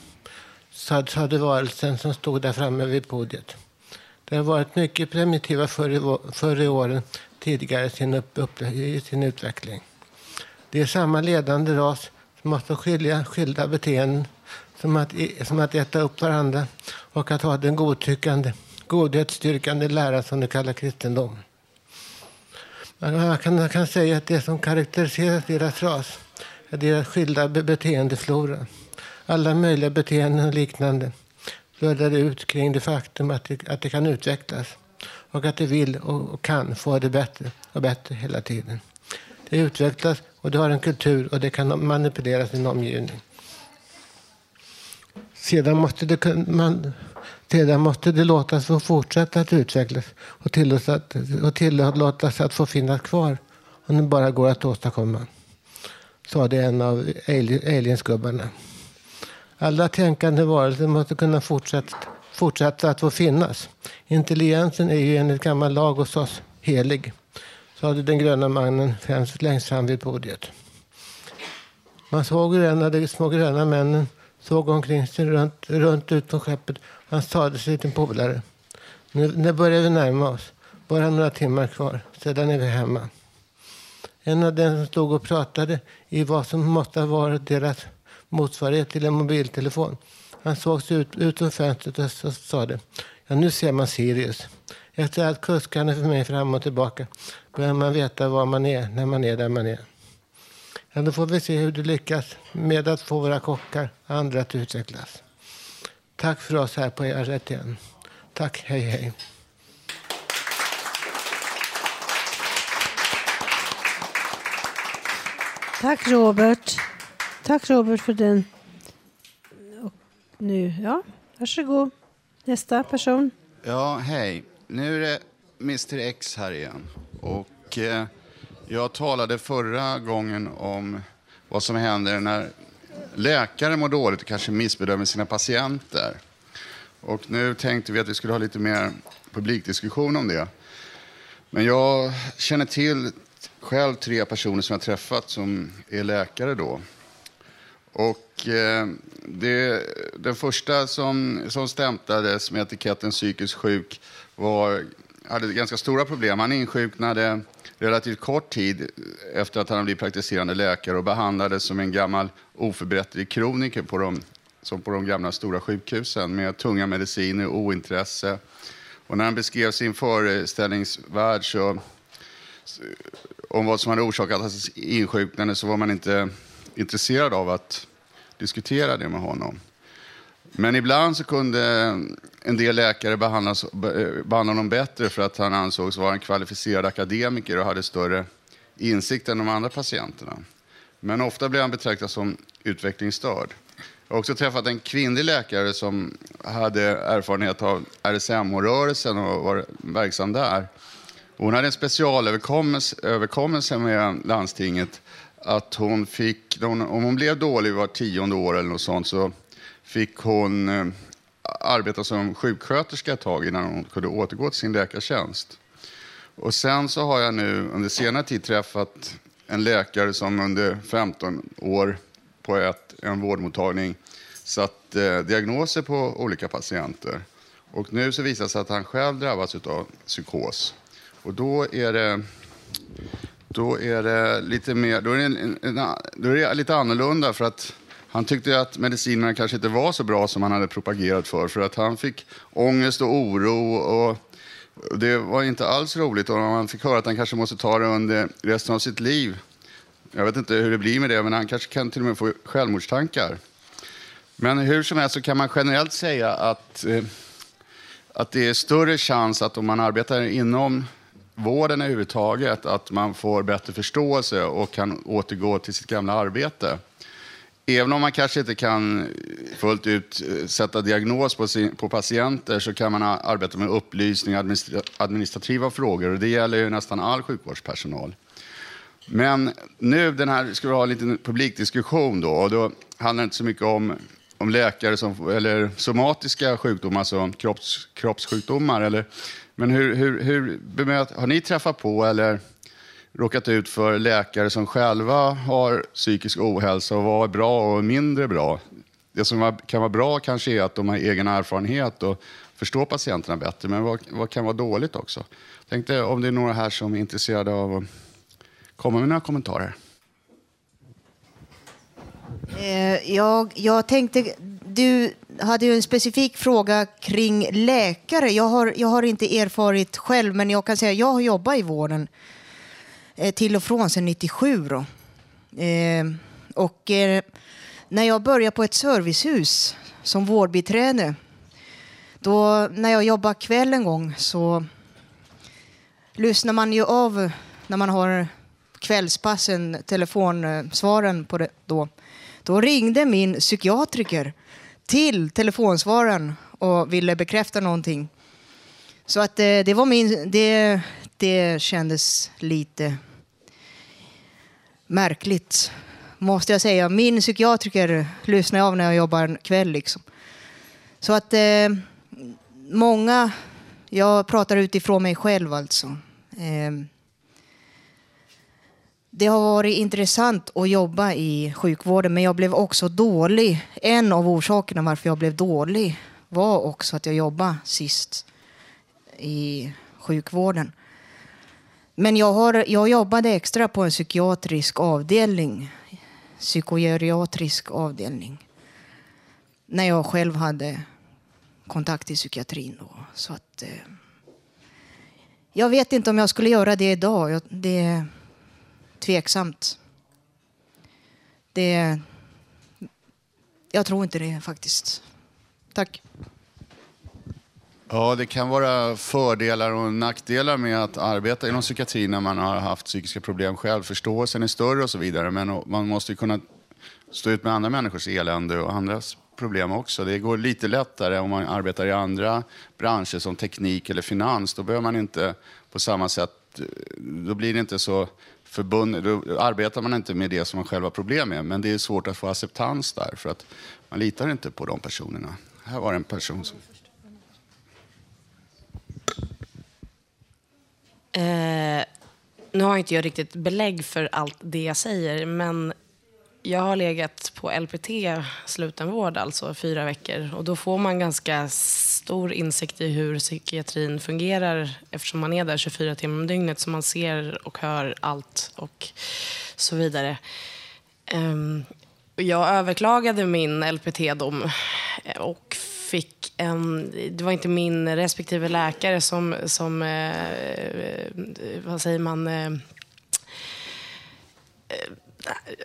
sa- sade varelsen som stod där framme vid podiet. Det har varit mycket primitiva förr i, förr i åren tidigare i sin, upp, upp, i sin utveckling. Det är samma ledande ras som måste skilja skilda beteenden som att, som att äta upp varandra och att ha den godtyckande, godhetsstyrkande lära som de kallar kristendom. Man kan, man kan säga att det som karaktäriserar deras ras är deras skilda beteendeflora. Alla möjliga beteenden och liknande flödar ut kring det faktum att det, att det kan utvecklas och att det vill och, och kan få det bättre och bättre hela tiden. Det utvecklas och det har en kultur och det kan manipulera sin omgivning. Sedan måste det, man, sedan måste det låtas få fortsätta att utvecklas och tillåtas, och tillåtas att få finnas kvar om det bara går att åstadkomma. Sa det en av aliensgubbarna. Alla tänkande varelser måste kunna fortsätta, fortsätta att få finnas. Intelligensen är ju enligt gammal lag hos oss helig, sade den gröna mannen främst längst fram vid podiet. Man såg hur en av de små gröna männen såg omkring sig runt, runt ut på skeppet. Han sade till sin polare. Nu, nu börjar vi närma oss. Bara några timmar kvar, sedan är vi hemma. En av dem som stod och pratade i vad som måste ha varit deras motsvarighet till en mobiltelefon. Han såg sig ut, ut från fönstret och så sa det. Ja, nu ser man Sirius. Efter allt kuskande för mig fram och tillbaka börjar man veta var man är när man är där man är. Ja, då får vi se hur du lyckas med att få våra kockar och andra att utvecklas. Tack för oss här på rätt igen. Tack, hej hej. Tack Robert. Tack Robert för den. Och nu, ja, varsågod. Nästa person. Ja, hej. Nu är det Mr X här igen. Och eh, jag talade förra gången om vad som händer när läkare mår dåligt och kanske missbedömer sina patienter. Och nu tänkte vi att vi skulle ha lite mer publikdiskussion om det. Men jag känner till själv tre personer som jag träffat som är läkare då. Och eh, det, den första som, som stämplades med etiketten psykiskt sjuk var, hade ganska stora problem. Han insjuknade relativt kort tid efter att han blivit praktiserande läkare och behandlades som en gammal oförbätterlig kroniker på de, som på de gamla stora sjukhusen med tunga mediciner och ointresse. Och när han beskrev sin föreställningsvärld så, om vad som hade orsakat hans insjuknande så var man inte intresserad av att diskutera det med honom. Men ibland så kunde en del läkare behandlas, behandlade honom bättre för att han ansågs vara en kvalificerad akademiker och hade större insikt än de andra patienterna. Men ofta blev han betraktad som utvecklingsstörd. Jag har också träffat en kvinnlig läkare som hade erfarenhet av RSMH-rörelsen och var verksam där. Hon hade en specialöverkommelse med landstinget att hon fick, om hon blev dålig var tionde år eller något sånt så fick hon eh, arbeta som sjuksköterska ett tag innan hon kunde återgå till sin läkartjänst. Och sen så har jag nu under senare tid träffat en läkare som under 15 år på ett, en vårdmottagning satt eh, diagnoser på olika patienter. Och nu så visar det sig att han själv drabbats av psykos. Och då är det då är det lite mer, då är det, en, en, då är det lite annorlunda för att han tyckte att medicinerna kanske inte var så bra som han hade propagerat för. För att han fick ångest och oro och det var inte alls roligt. Och han fick höra att han kanske måste ta det under resten av sitt liv. Jag vet inte hur det blir med det, men han kanske kan till och med få självmordstankar. Men hur som helst så kan man generellt säga att, eh, att det är större chans att om man arbetar inom vården överhuvudtaget, att man får bättre förståelse och kan återgå till sitt gamla arbete. Även om man kanske inte kan fullt ut eh, sätta diagnos på, sin, på patienter så kan man arbeta med upplysning och administra, administrativa frågor och det gäller ju nästan all sjukvårdspersonal. Men nu den här, ska vi ha en liten publikdiskussion då och då handlar det inte så mycket om, om läkare som, eller somatiska sjukdomar, alltså kropps, kroppssjukdomar eller men hur, hur, hur bemöt, har ni träffat på eller råkat ut för läkare som själva har psykisk ohälsa och vad är bra och mindre bra? Det som kan vara bra kanske är att de har egen erfarenhet och förstår patienterna bättre, men vad, vad kan vara dåligt också? Tänkte om det är några här som är intresserade av att komma med några kommentarer. Eh, jag, jag tänkte, du hade ju en specifik fråga kring läkare. Jag har, jag har inte erfarit själv, men jag kan säga att jag har jobbat i vården Eh, till och från sedan 97. Då. Eh, och eh, när jag började på ett servicehus som vårdbiträde Då, när jag jobbade kväll en gång så lyssnar man ju av när man har kvällspassen, telefonsvaren på det då. Då ringde min psykiatriker till telefonsvararen och ville bekräfta någonting. Så att det, det var min, det, det kändes lite märkligt, måste jag säga. Min psykiatriker lyssnar jag av när jag jobbar en kväll. Liksom. Så att eh, många, jag pratar utifrån mig själv alltså. Eh, det har varit intressant att jobba i sjukvården men jag blev också dålig. En av orsakerna varför jag blev dålig var också att jag jobbade sist i sjukvården. Men jag, har, jag jobbade extra på en psykiatrisk avdelning, psykogeriatrisk avdelning, när jag själv hade kontakt i psykiatrin. Då. Så att, eh, jag vet inte om jag skulle göra det idag. Jag, det är tveksamt. Det, jag tror inte det faktiskt. Tack. Ja, det kan vara fördelar och nackdelar med att arbeta inom psykiatrin när man har haft psykiska problem själv. Förståelsen är större och så vidare, men man måste ju kunna stå ut med andra människors elände och andras problem också. Det går lite lättare om man arbetar i andra branscher som teknik eller finans. Då behöver man inte på samma sätt, då blir det inte så förbundet, då arbetar man inte med det som man själv har problem med. Men det är svårt att få acceptans där för att man litar inte på de personerna. Här var det en person som... Eh, nu har inte jag riktigt belägg för allt det jag säger, men jag har legat på LPT, slutenvård, alltså fyra veckor. Och då får man ganska stor insikt i hur psykiatrin fungerar eftersom man är där 24 timmar om dygnet. Så man ser och hör allt och så vidare. Um, jag överklagade min LPT-dom eh, och fick en... Det var inte min respektive läkare som... som eh, eh vad säger man? Eh, eh,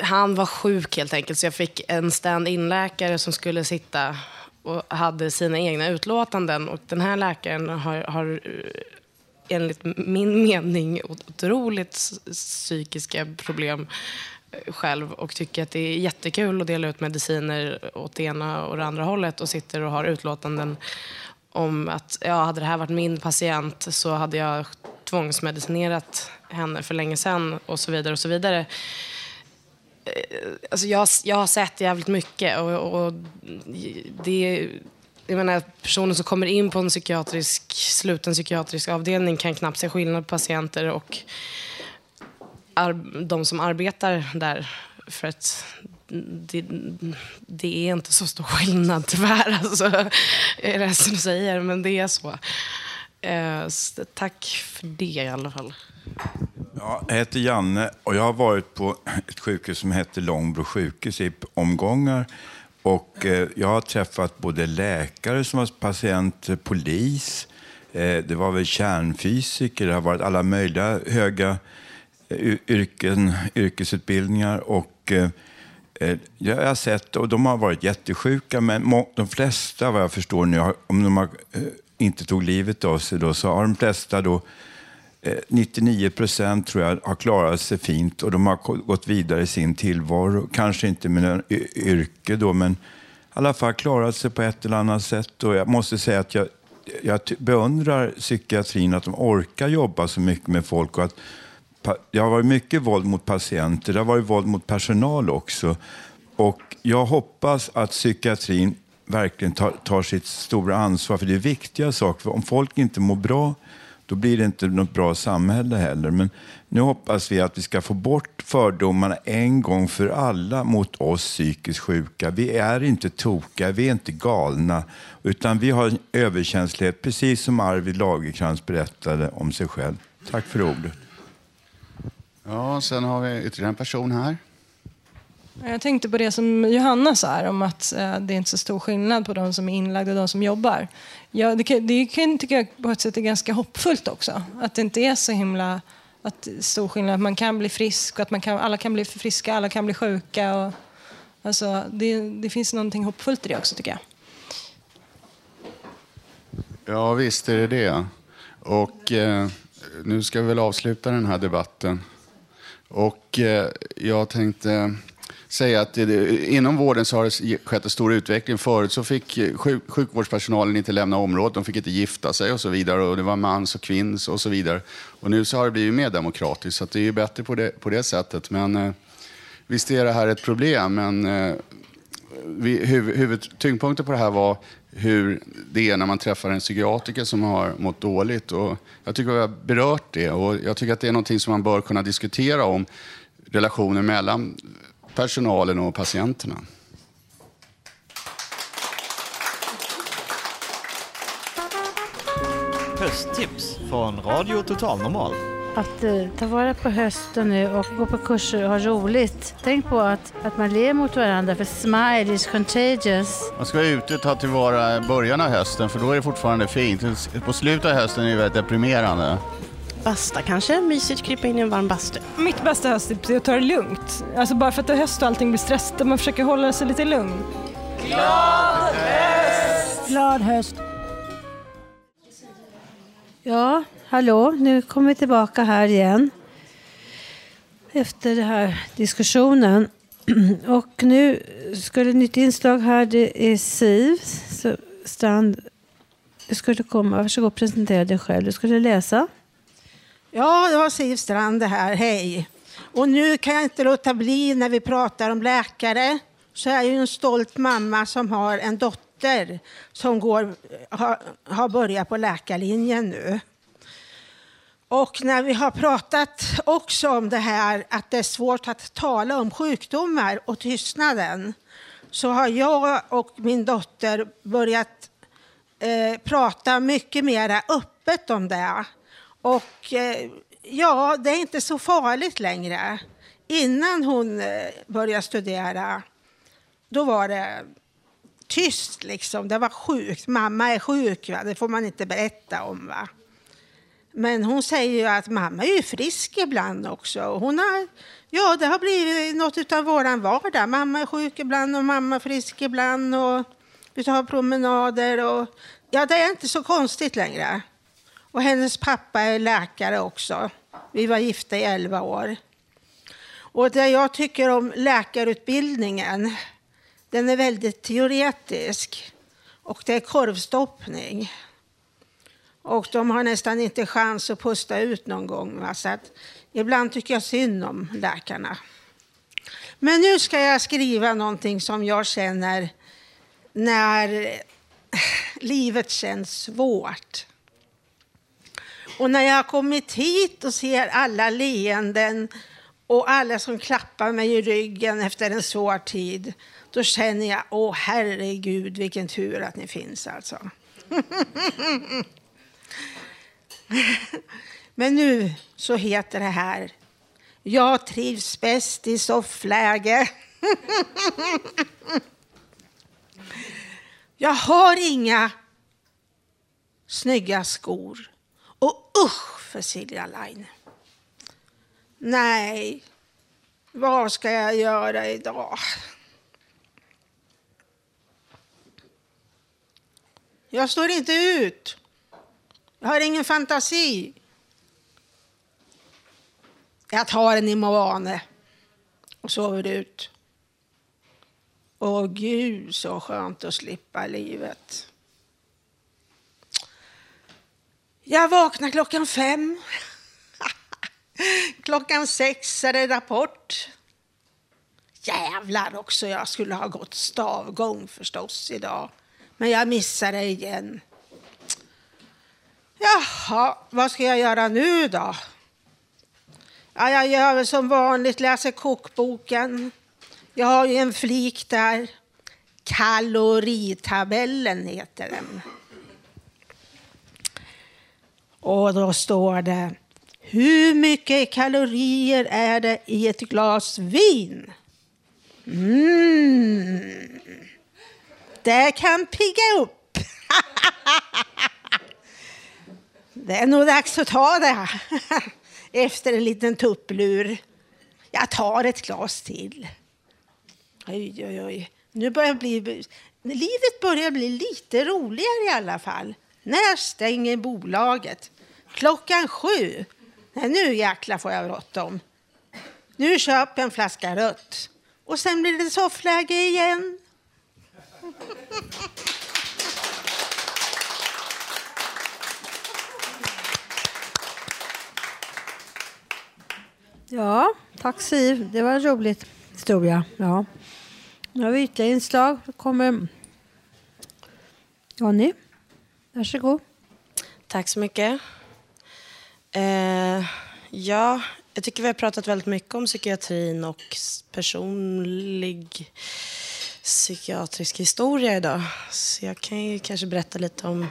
han var sjuk helt enkelt, så jag fick en stand-in-läkare som skulle sitta och hade sina egna utlåtanden. Och den här läkaren har, har eh, enligt min mening otroligt psykiska problem själv och tycker att det är jättekul att dela ut mediciner åt det ena och det andra hållet och sitter och har utlåtanden om att ja, hade det här varit min patient så hade jag tvångsmedicinerat henne för länge sedan och så vidare och så vidare. Eh, alltså jag, jag har sett jävligt mycket och, och det jag menar, personer som kommer in på en psykiatrisk, sluten psykiatrisk avdelning kan knappt se skillnad på patienter och de som arbetar där. För att det, det, är inte så stor skillnad tyvärr, alltså, är det som säger, men det är så. Eh. Tack för det i alla fall. Ja, jag heter Janne och jag har varit på ett sjukhus som heter Långbro sjukhus i omgångar. Och eh, jag har träffat både läkare som var patienter, eh, polis, eh, det var väl kärnfysiker, det har varit alla möjliga höga yrken, yrkesutbildningar. Och, eh, eh, jag har sett, och de har varit jättesjuka, men de flesta vad jag förstår nu, om de har, eh, inte tog livet av sig, då, så har de flesta då eh, 99 procent tror jag har klarat sig fint och de har gått vidare i sin tillvaro. Kanske inte med en yrke då, men i alla fall klarat sig på ett eller annat sätt. Och jag måste säga att jag, jag beundrar psykiatrin, att de orkar jobba så mycket med folk och att det har varit mycket våld mot patienter, det har varit våld mot personal också. Och jag hoppas att psykiatrin verkligen tar, tar sitt stora ansvar, för det är viktiga saker. För om folk inte mår bra, då blir det inte något bra samhälle heller. Men nu hoppas vi att vi ska få bort fördomarna en gång för alla mot oss psykiskt sjuka. Vi är inte tokiga, vi är inte galna, utan vi har en överkänslighet, precis som Arvid Lagercrantz berättade om sig själv. Tack för ordet. Ja, sen har vi ytterligare en person här. Jag tänkte på det som Johanna sa om att eh, det är inte så stor skillnad på de som är inlagda och de som jobbar. Ja, det, kan, det kan, tycker jag på ett sätt är ganska hoppfullt också. Att det inte är så himla att stor skillnad. Att man kan bli frisk och att man kan, alla kan bli friska, alla kan bli sjuka. Och, alltså, det, det finns någonting hoppfullt i det också tycker jag. Ja, visst är det det. Och eh, nu ska vi väl avsluta den här debatten. Och eh, jag tänkte säga att det, inom vården så har det skett en stor utveckling. Förut så fick eh, sjuk, sjukvårdspersonalen inte lämna området, de fick inte gifta sig och så vidare. Och det var mans och kvinns och så vidare. Och nu så har det blivit mer demokratiskt, så det är ju bättre på det, på det sättet. Men eh, visst är det här ett problem, men eh, vi, huvud, huvud, tyngdpunkten på det här var hur det är när man träffar en psykiatriker som har mått dåligt. Och jag tycker vi har berört det och jag tycker att det är någonting som man bör kunna diskutera om relationen mellan personalen och patienterna. Hösttips från Radio Total Normal. Att eh, ta vara på hösten nu och gå på kurser och ha roligt. Tänk på att, att man ler mot varandra för smile is contagious. Man ska vara ute och ta tillvara början av hösten för då är det fortfarande fint. På slutet av hösten är det väldigt deprimerande. Basta kanske, mysigt krypa in i en varm bastu. Mitt bästa hösttips är att ta det lugnt. Alltså bara för att det är höst och allting blir stressigt, man försöker hålla sig lite lugn. Glad höst! Glad höst! Ja, hallå, nu kommer vi tillbaka här igen. Efter den här diskussionen. Och nu skulle det ett nytt inslag här. Det är Siv så Strand. Du skulle komma, varsågod och presentera dig själv. Du skulle läsa. Ja, det var Siv Strand här. Hej. Och nu kan jag inte låta bli när vi pratar om läkare. Så är ju en stolt mamma som har en dotter som går, har, har börjat på läkarlinjen nu. Och när vi har pratat också om det här att det är svårt att tala om sjukdomar och tystnaden så har jag och min dotter börjat eh, prata mycket mer öppet om det. Och eh, ja, det är inte så farligt längre. Innan hon eh, började studera, då var det tyst liksom. Det var sjukt. Mamma är sjuk, va? det får man inte berätta om. va. Men hon säger ju att mamma är ju frisk ibland också. Hon har, ja, det har blivit något av vår vardag. Mamma är sjuk ibland och mamma är frisk ibland. Och vi tar promenader. Och, ja, det är inte så konstigt längre. Och hennes pappa är läkare också. Vi var gifta i 11 år. Och det jag tycker om läkarutbildningen, den är väldigt teoretisk. Och det är korvstoppning. Och de har nästan inte chans att pusta ut någon gång. Va? Så att ibland tycker jag synd om läkarna. Men nu ska jag skriva någonting som jag känner när livet känns svårt. Och när jag har kommit hit och ser alla leenden och alla som klappar mig i ryggen efter en svår tid, då känner jag, åh herregud vilken tur att ni finns alltså. Men nu så heter det här, jag trivs bäst i soffläge. jag har inga snygga skor. Och usch för Silja Line. Nej, vad ska jag göra idag? Jag står inte ut. Jag har ingen fantasi. Jag tar en Imavane och sover ut. Åh gud, så skönt att slippa livet. Jag vaknar klockan fem. klockan sex är det rapport. Jävlar också, jag skulle ha gått stavgång förstås idag. Men jag missade det igen. Jaha, vad ska jag göra nu då? Ja, jag gör väl som vanligt, läser kokboken. Jag har ju en flik där. Kaloritabellen heter den. Och då står det, hur mycket kalorier är det i ett glas vin? Mm. Det kan pigga upp. det är nog dags att ta det efter en liten tupplur. Jag tar ett glas till. Oj, oj, oj. Nu börjar bli, livet börjar bli lite roligare i alla fall. När stänger bolaget? Klockan sju. Nej, nu jäklar får jag bråttom. Nu köp en flaska rött. Och sen blir det soffläge igen. Ja, tack Siv. Det var en rolig historia. Ja. Nu har vi ytterligare inslag. Då kommer Jonny. Varsågod. Tack så mycket. Eh, ja, jag tycker vi har pratat väldigt mycket om psykiatrin och personlig psykiatrisk historia idag. Så jag kan ju kanske berätta lite om,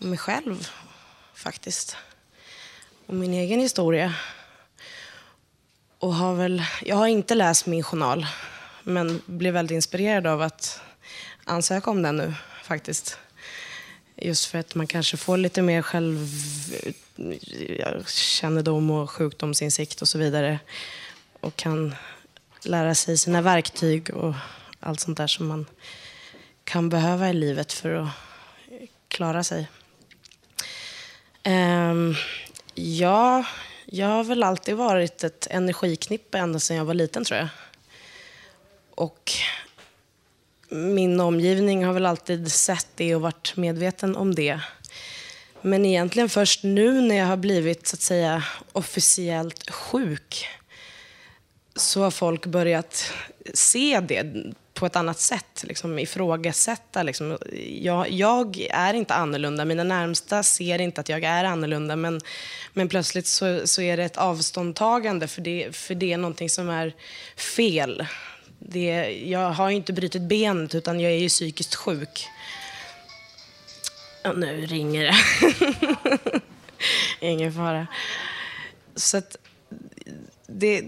om mig själv faktiskt. Om min egen historia. Och har väl, jag har inte läst min journal, men blev väldigt inspirerad av att ansöka om den nu faktiskt. Just för att man kanske får lite mer självkännedom och sjukdomsinsikt och så vidare. Och kan lära sig sina verktyg och allt sånt där som man kan behöva i livet för att klara sig. Ehm, ja, jag har väl alltid varit ett energiknippe ända sedan jag var liten tror jag. Och min omgivning har väl alltid sett det och varit medveten om det. Men egentligen först nu när jag har blivit så att säga officiellt sjuk så har folk börjat se det på ett annat sätt, liksom ifrågasätta. Liksom. Jag, jag är inte annorlunda, mina närmsta ser inte att jag är annorlunda men, men plötsligt så, så är det ett avståndtagande för det, för det är någonting som är fel. Det, jag har ju inte brutit benet utan jag är ju psykiskt sjuk. Ja, nu ringer det. Ingen fara. Så att det...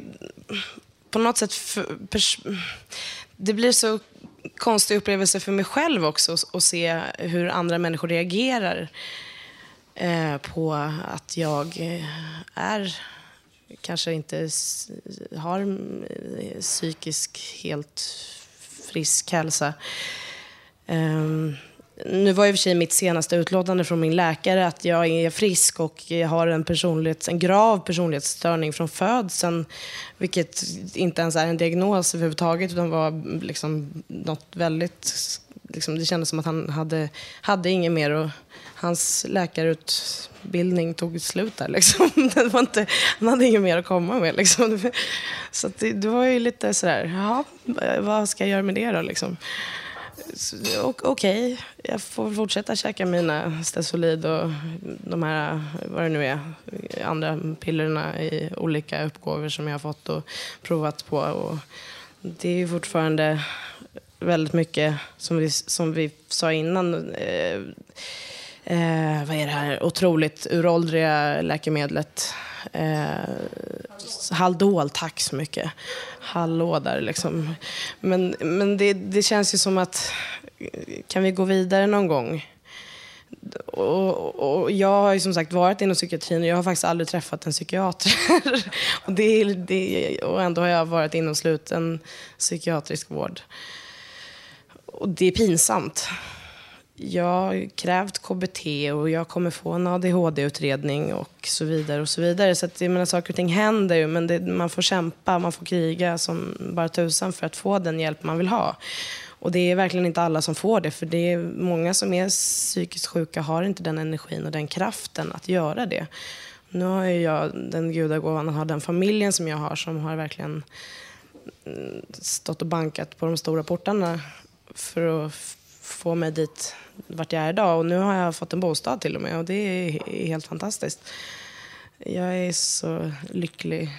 På något sätt... För, pers, det blir så konstig upplevelse för mig själv också att- se hur andra människor reagerar eh, på att jag eh, är kanske inte har eh, psykisk helt frisk hälsa. Ehm, nu var i och för sig mitt senaste utlåtande från min läkare att jag är frisk och jag har en, personlighets, en grav personlighetsstörning från födseln. Vilket inte ens är en diagnos överhuvudtaget utan var liksom något väldigt... Liksom, det kändes som att han hade, hade inget mer och hans läkarutbildning tog slut där. Liksom. Det var inte, han hade inget mer att komma med. Liksom. Så att det, det var ju lite sådär, ja, vad ska jag göra med det då? Liksom okej, okay. Okej, jag får fortsätta käka mina Stesolid och de här, vad det nu är, andra pillerna i olika uppgåvor som jag har fått och provat på. Och det är ju fortfarande väldigt mycket, som vi, som vi sa innan, eh, eh, vad är det här otroligt uråldriga läkemedlet. Eh, Haldol, tack så mycket. Hallå där liksom. Men, men det, det känns ju som att, kan vi gå vidare någon gång? Och, och jag har ju som sagt varit inom psykiatrin och jag har faktiskt aldrig träffat en psykiater. och, det, det, och ändå har jag varit inom sluten psykiatrisk vård. Och det är pinsamt. Jag har krävt KBT och jag kommer få en ADHD-utredning och så vidare. och så vidare. Så att, jag menar, saker och ting händer ju, men det, man får kämpa, man får kriga som bara tusan för att få den hjälp man vill ha. Och det är verkligen inte alla som får det, för det är många som är psykiskt sjuka har inte den energin och den kraften att göra det. Nu har ju jag den gudagåvan att ha den familjen som jag har som har verkligen mm, stått och bankat på de stora portarna för att få mig dit vart jag är idag. Och nu har jag fått en bostad till och med och det är helt fantastiskt. Jag är så lycklig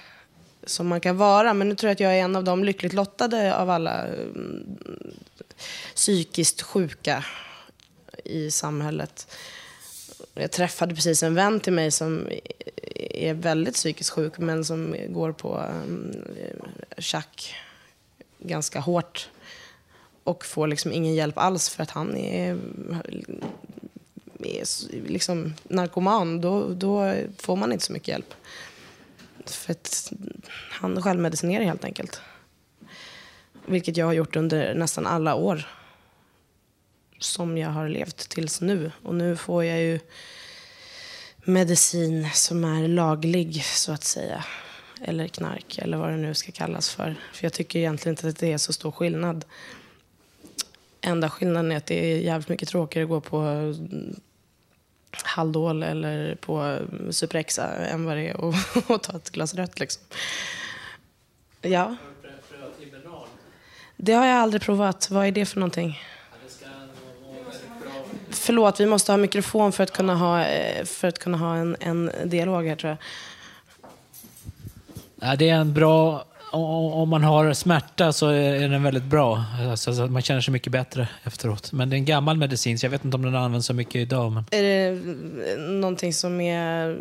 som man kan vara. Men nu tror jag att jag är en av de lyckligt lottade av alla mm, psykiskt sjuka i samhället. Jag träffade precis en vän till mig som är väldigt psykiskt sjuk men som går på mm, tjack ganska hårt och får liksom ingen hjälp alls för att han är, är liksom narkoman. Då, då får man inte så mycket hjälp. För att han självmedicinerar helt enkelt. Vilket jag har gjort under nästan alla år. som jag har levt tills nu. Och nu får jag ju medicin som är laglig, så att säga. Eller knark, eller vad det nu ska kallas för. För jag tycker egentligen inte att det är så stor skillnad. Enda skillnaden är att det är jävligt mycket tråkigare att gå på mm, Haldol eller på mm, Superexa än vad det är att, att ta ett glas rött. Liksom. Ja. Det har jag aldrig provat. Vad är det för någonting? Förlåt, vi måste ha mikrofon för att kunna ha, eh, för att kunna ha en, en dialog här tror jag. Ja, det är en bra... Om man har smärta så är den väldigt bra. Alltså, man känner sig mycket bättre efteråt. Men det är en gammal medicin, så jag vet inte om den används så mycket idag. Men... Är det eh, någonting som är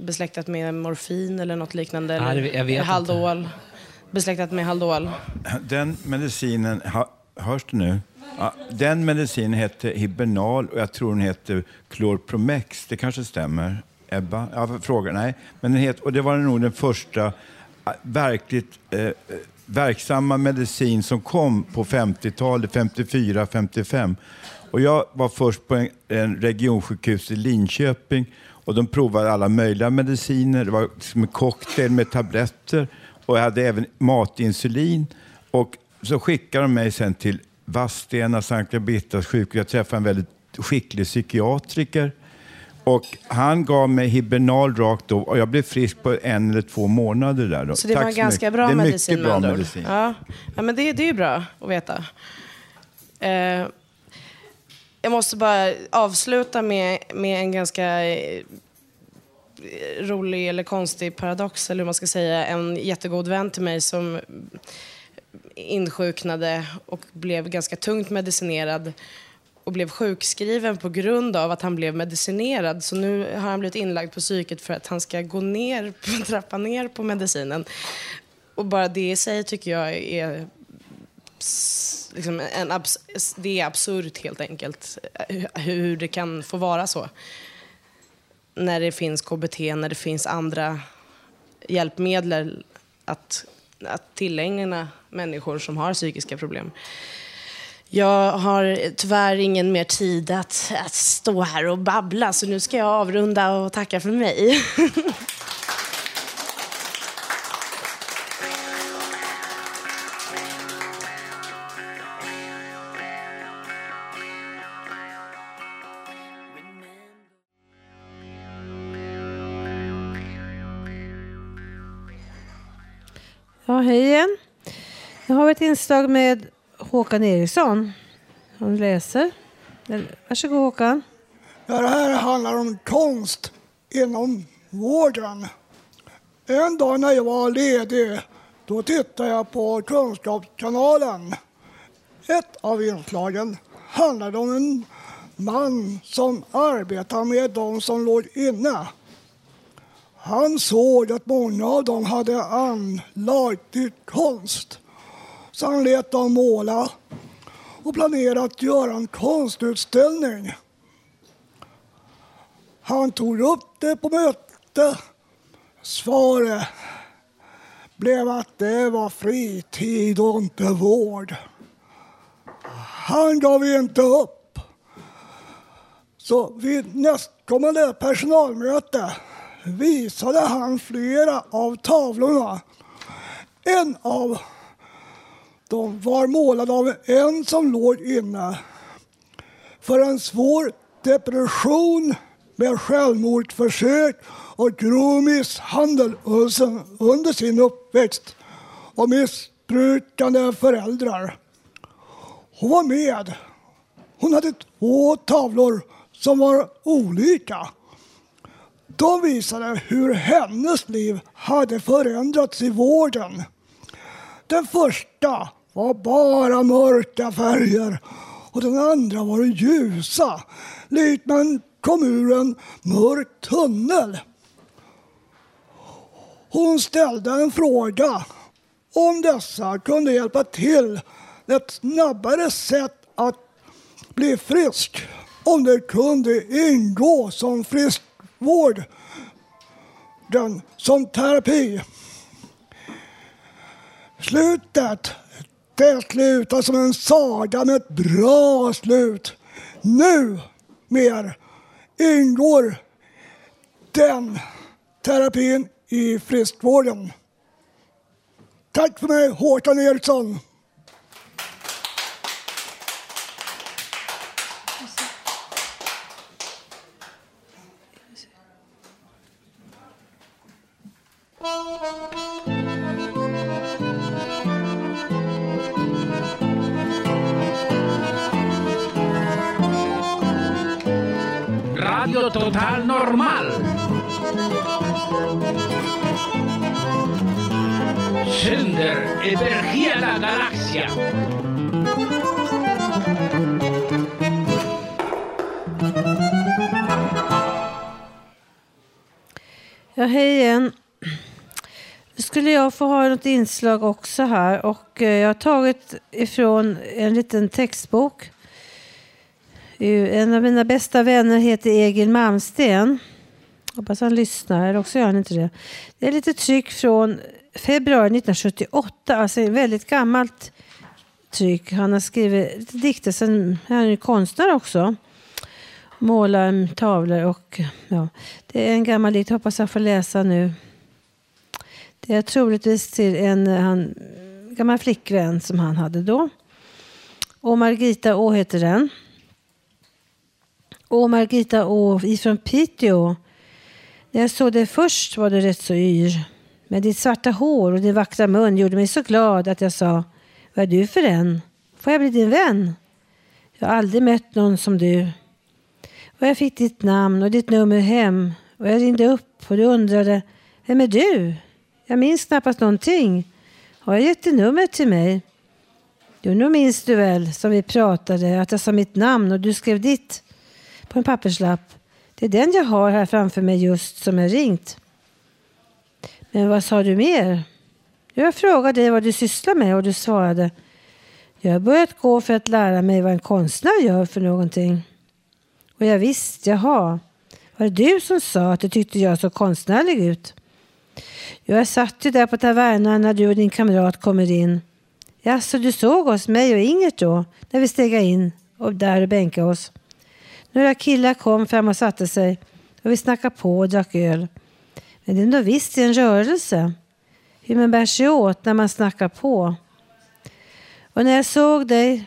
besläktat med morfin eller något liknande? Nej, eller jag vet inte. Haldol? Besläktat med Haldol? Den medicinen, hörs det nu? Ja, den medicinen heter Hibernal och jag tror den heter Chlorpromex. Det kanske stämmer? Ebba? Ja, fråga, nej. Men den heter, och det var nog den första verkligt eh, verksamma medicin som kom på 50-talet, 54, 55. Och jag var först på en, en regionsjukhus i Linköping och de provade alla möjliga mediciner. Det var som en cocktail med tabletter och jag hade även matinsulin. Och så skickade de mig sen till Vadstena, Sankta Birgittas sjukhus. Jag träffade en väldigt skicklig psykiatriker. Och han gav mig Hibernal rakt då och jag blev frisk på en eller två månader där. Då. Så det Tack var en så ganska mycket. bra det är medicin mycket med bra ord. medicin. Ja. ja, men det, det är ju bra att veta. Eh, jag måste bara avsluta med, med en ganska eh, rolig eller konstig paradox, eller hur man ska säga. En jättegod vän till mig som insjuknade och blev ganska tungt medicinerad och blev sjukskriven på grund av att han blev medicinerad. Så nu har han blivit inlagd på psyket för att han ska gå ner, trappa ner på medicinen. Och bara det i sig tycker jag är liksom en abs- det är absurt helt enkelt. Hur det kan få vara så. När det finns KBT, när det finns andra hjälpmedel att, att tillägna människor som har psykiska problem. Jag har tyvärr ingen mer tid att, att stå här och babbla så nu ska jag avrunda och tacka för mig. Ja, hej igen. Jag har ett inslag med Håkan Eriksson. Han läser. Varsågod Håkan. Det här handlar om konst inom vården. En dag när jag var ledig, då tittade jag på Kunskapskanalen. Ett av inslagen handlade om en man som arbetar med de som låg inne. Han såg att många av dem hade anlag till konst. Så han lät dem måla och planerade att göra en konstutställning. Han tog upp det på möte. Svaret blev att det var fritid och inte vård. Han gav inte upp. Så vid nästkommande personalmöte visade han flera av tavlorna. En av de var målade av en som låg inne för en svår depression med självmordsförsök och grov misshandel under sin uppväxt och missbrukande föräldrar. Hon var med. Hon hade två tavlor som var olika. De visade hur hennes liv hade förändrats i vården. Den första var bara mörka färger. Och den andra var ljusa, likt man kom ur en mörk tunnel. Hon ställde en fråga. Om dessa kunde hjälpa till. Ett snabbare sätt att bli frisk, om det kunde ingå som friskvård, den, som terapi. Slutet, det slutar alltså som en saga med ett bra slut. nu mer ingår den terapin i friskvården. Tack för mig, Håkan Eriksson. Radio Total Normal. Sänder över la galaxia. Ja, hej igen. Nu skulle jag få ha något inslag också här och eh, jag har tagit ifrån en liten textbok. En av mina bästa vänner heter Egil Malmsten. Hoppas han lyssnar, eller också gör han inte det. Det är lite tryck från februari 1978, alltså ett väldigt gammalt tryck. Han har skrivit lite dikter, sen han är ju konstnär också. Målar tavlor och ja, det är en gammal dikt, hoppas jag får läsa nu. Det är troligtvis till en han, gammal flickvän som han hade då. Och Margita Å heter den. Och Margita åh, ifrån Piteå. När jag såg dig först var du rätt så yr. Men ditt svarta hår och din vackra mun gjorde mig så glad att jag sa Vad är du för en? Får jag bli din vän? Jag har aldrig mött någon som du. Och jag fick ditt namn och ditt nummer hem och jag ringde upp och du undrade Vem är du? Jag minns knappast någonting. Har jag gett ditt nummer till mig? Jo, nu minns du väl som vi pratade att jag sa mitt namn och du skrev ditt på en papperslapp. Det är den jag har här framför mig just som jag ringt. Men vad sa du mer? Jag frågade dig vad du sysslar med och du svarade Jag har börjat gå för att lära mig vad en konstnär gör för någonting. Och jag visste, jaha. Var det du som sa att du tyckte jag såg konstnärlig ut? Jag satt ju där på tavernan när du och din kamrat kommer in. Jaså, du såg oss, mig och Ingert då, när vi steg in och där och bänkade oss. Några killar kom fram och satte sig och vi snackade på och drack öl. Men det är ändå visst en rörelse. Hur man bär sig åt när man snackar på. Och när jag såg dig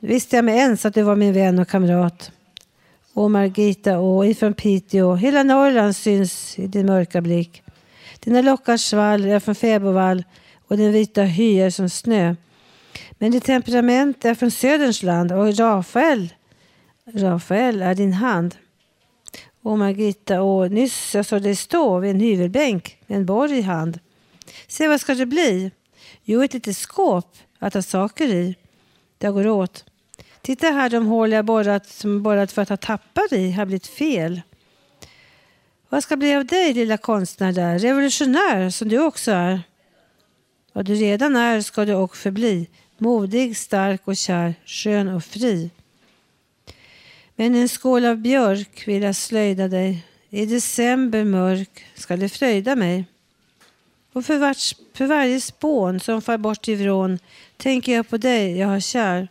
visste jag med ens att du var min vän och kamrat. Och Margita och ifrån Piteå. Hela Norrland syns i din mörka blick. Dina lockars svall är från fäbodvall och din vita hy är som snö. Men ditt temperament är från Söderns land och Rafael, Rafael är din hand. Och Margitta, och nyss jag såg dig stå vid en hyvelbänk med en borr i hand. Se, vad ska det bli? Jo, ett litet skåp att ha saker i. Det går åt. Titta här, de hål jag borrat, som borrat för att ha tappar i har blivit fel. Vad ska bli av dig, lilla konstnär där? Revolutionär, som du också är. Vad du redan är ska du också förbli. Modig, stark och kär, skön och fri. Men en skål av björk vill jag slöjda dig. I december mörk ska det fröjda mig. Och för, vart, för varje spån som far bort i vrån tänker jag på dig jag har kär.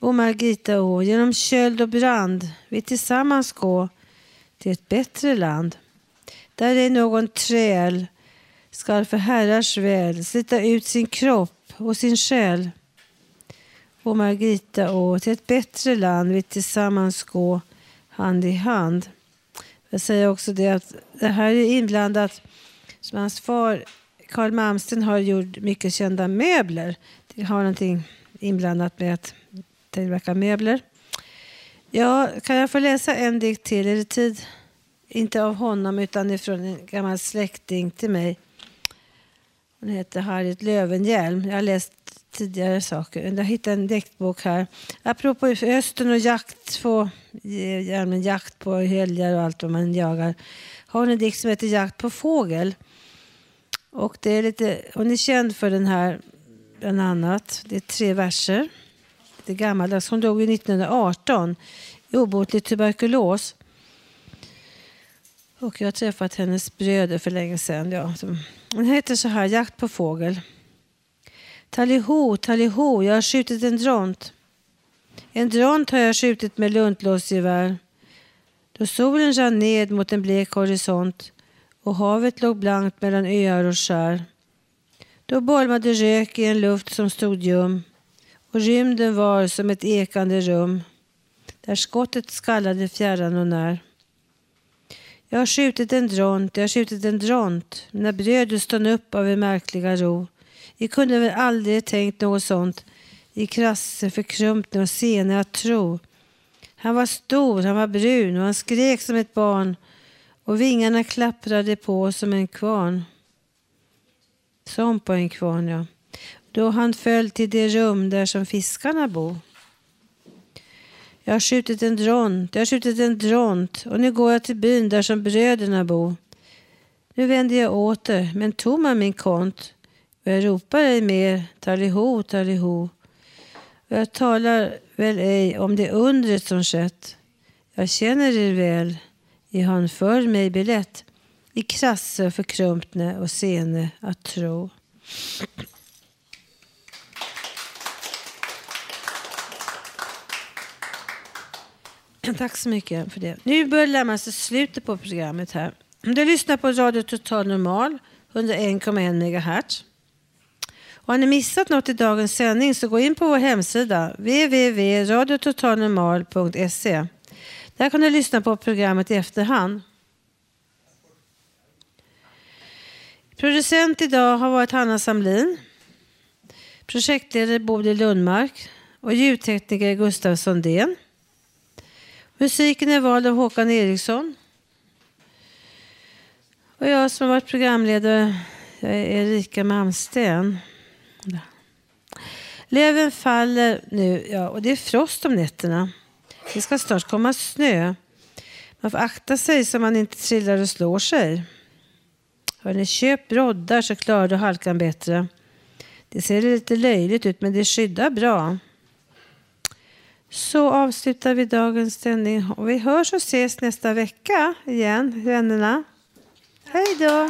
O Margita, å, genom köld och brand vi tillsammans gå till ett bättre land. Där är någon träl skall för herrars väl slita ut sin kropp och sin själ. Och Margita, å, till ett bättre land vi tillsammans gå hand i hand. Jag säger också det att det här är inblandat som hans far Carl Malmsten har gjort mycket kända möbler. Det har någonting inblandat med att tillverka möbler. Ja, kan jag få läsa en dikt till? Är det tid? Inte av honom utan ifrån en gammal släkting till mig. Hon heter Harriet Lövenhjelm. Jag har läst tidigare saker. Jag hittade en diktbok här. Apropå Östen och jakt på, allmän jakt på helgar och allt vad man jagar. Har hon en dikt som heter Jakt på fågel. Och det är lite, hon är känd för den här bland annat. Det är tre verser. Det är gammaldags. Hon dog 1918 i obotlig tuberkulos. Och jag har träffat hennes bröder för länge sedan. Ja. Hon heter så här, Jakt på fågel. Taliho, taliho, jag har skjutit en dront. En dront har jag skjutit med luntlåsgevär. Då solen rann ned mot en blek horisont och havet låg blankt mellan öar och skär. Då bolmade rök i en luft som stod ljum och rymden var som ett ekande rum där skottet skallade fjärran och när. Jag har skjutit en dront, jag har skjutit en dront. Mina bröder stod upp av en märkliga ro. Vi kunde väl aldrig tänkt något sånt i krasse, förkrumpna och sena att tro. Han var stor, han var brun och han skrek som ett barn och vingarna klapprade på som en kvarn. Som på en kvarn, ja. Då han föll till det rum där som fiskarna bo. Jag har skjutit en dront, jag har skjutit en dront och nu går jag till byn där som bröderna bo. Nu vänder jag åter, men tom är min kont jag ropar ej mer taliho, taliho. Och jag talar väl ej om det undret som skett. Jag känner er väl, i han för mig belett i krasse, förkrumpne och sene att tro. Tack så mycket för det. Nu börjar det närma sig slutet på programmet här. Du lyssnar på Radio Total Normal, 101,1 MHz. Har ni missat något i dagens sändning så gå in på vår hemsida www.radiototalnormal.se. Där kan du lyssna på programmet i efterhand. Producent idag har varit Hanna Samlin. Projektledare Bodil Lundmark och ljudtekniker Gustav Sondén. Musiken är vald av Håkan Eriksson. Och jag som har varit programledare jag är Erika Malmsten. Löven faller nu ja, och det är frost om nätterna. Det ska snart komma snö. Man får akta sig så man inte trillar och slår sig. Hörrni, köp broddar så klarar du halkan bättre. Det ser lite löjligt ut men det skyddar bra. Så avslutar vi dagens sändning och vi hörs och ses nästa vecka igen, vännerna. Hej då!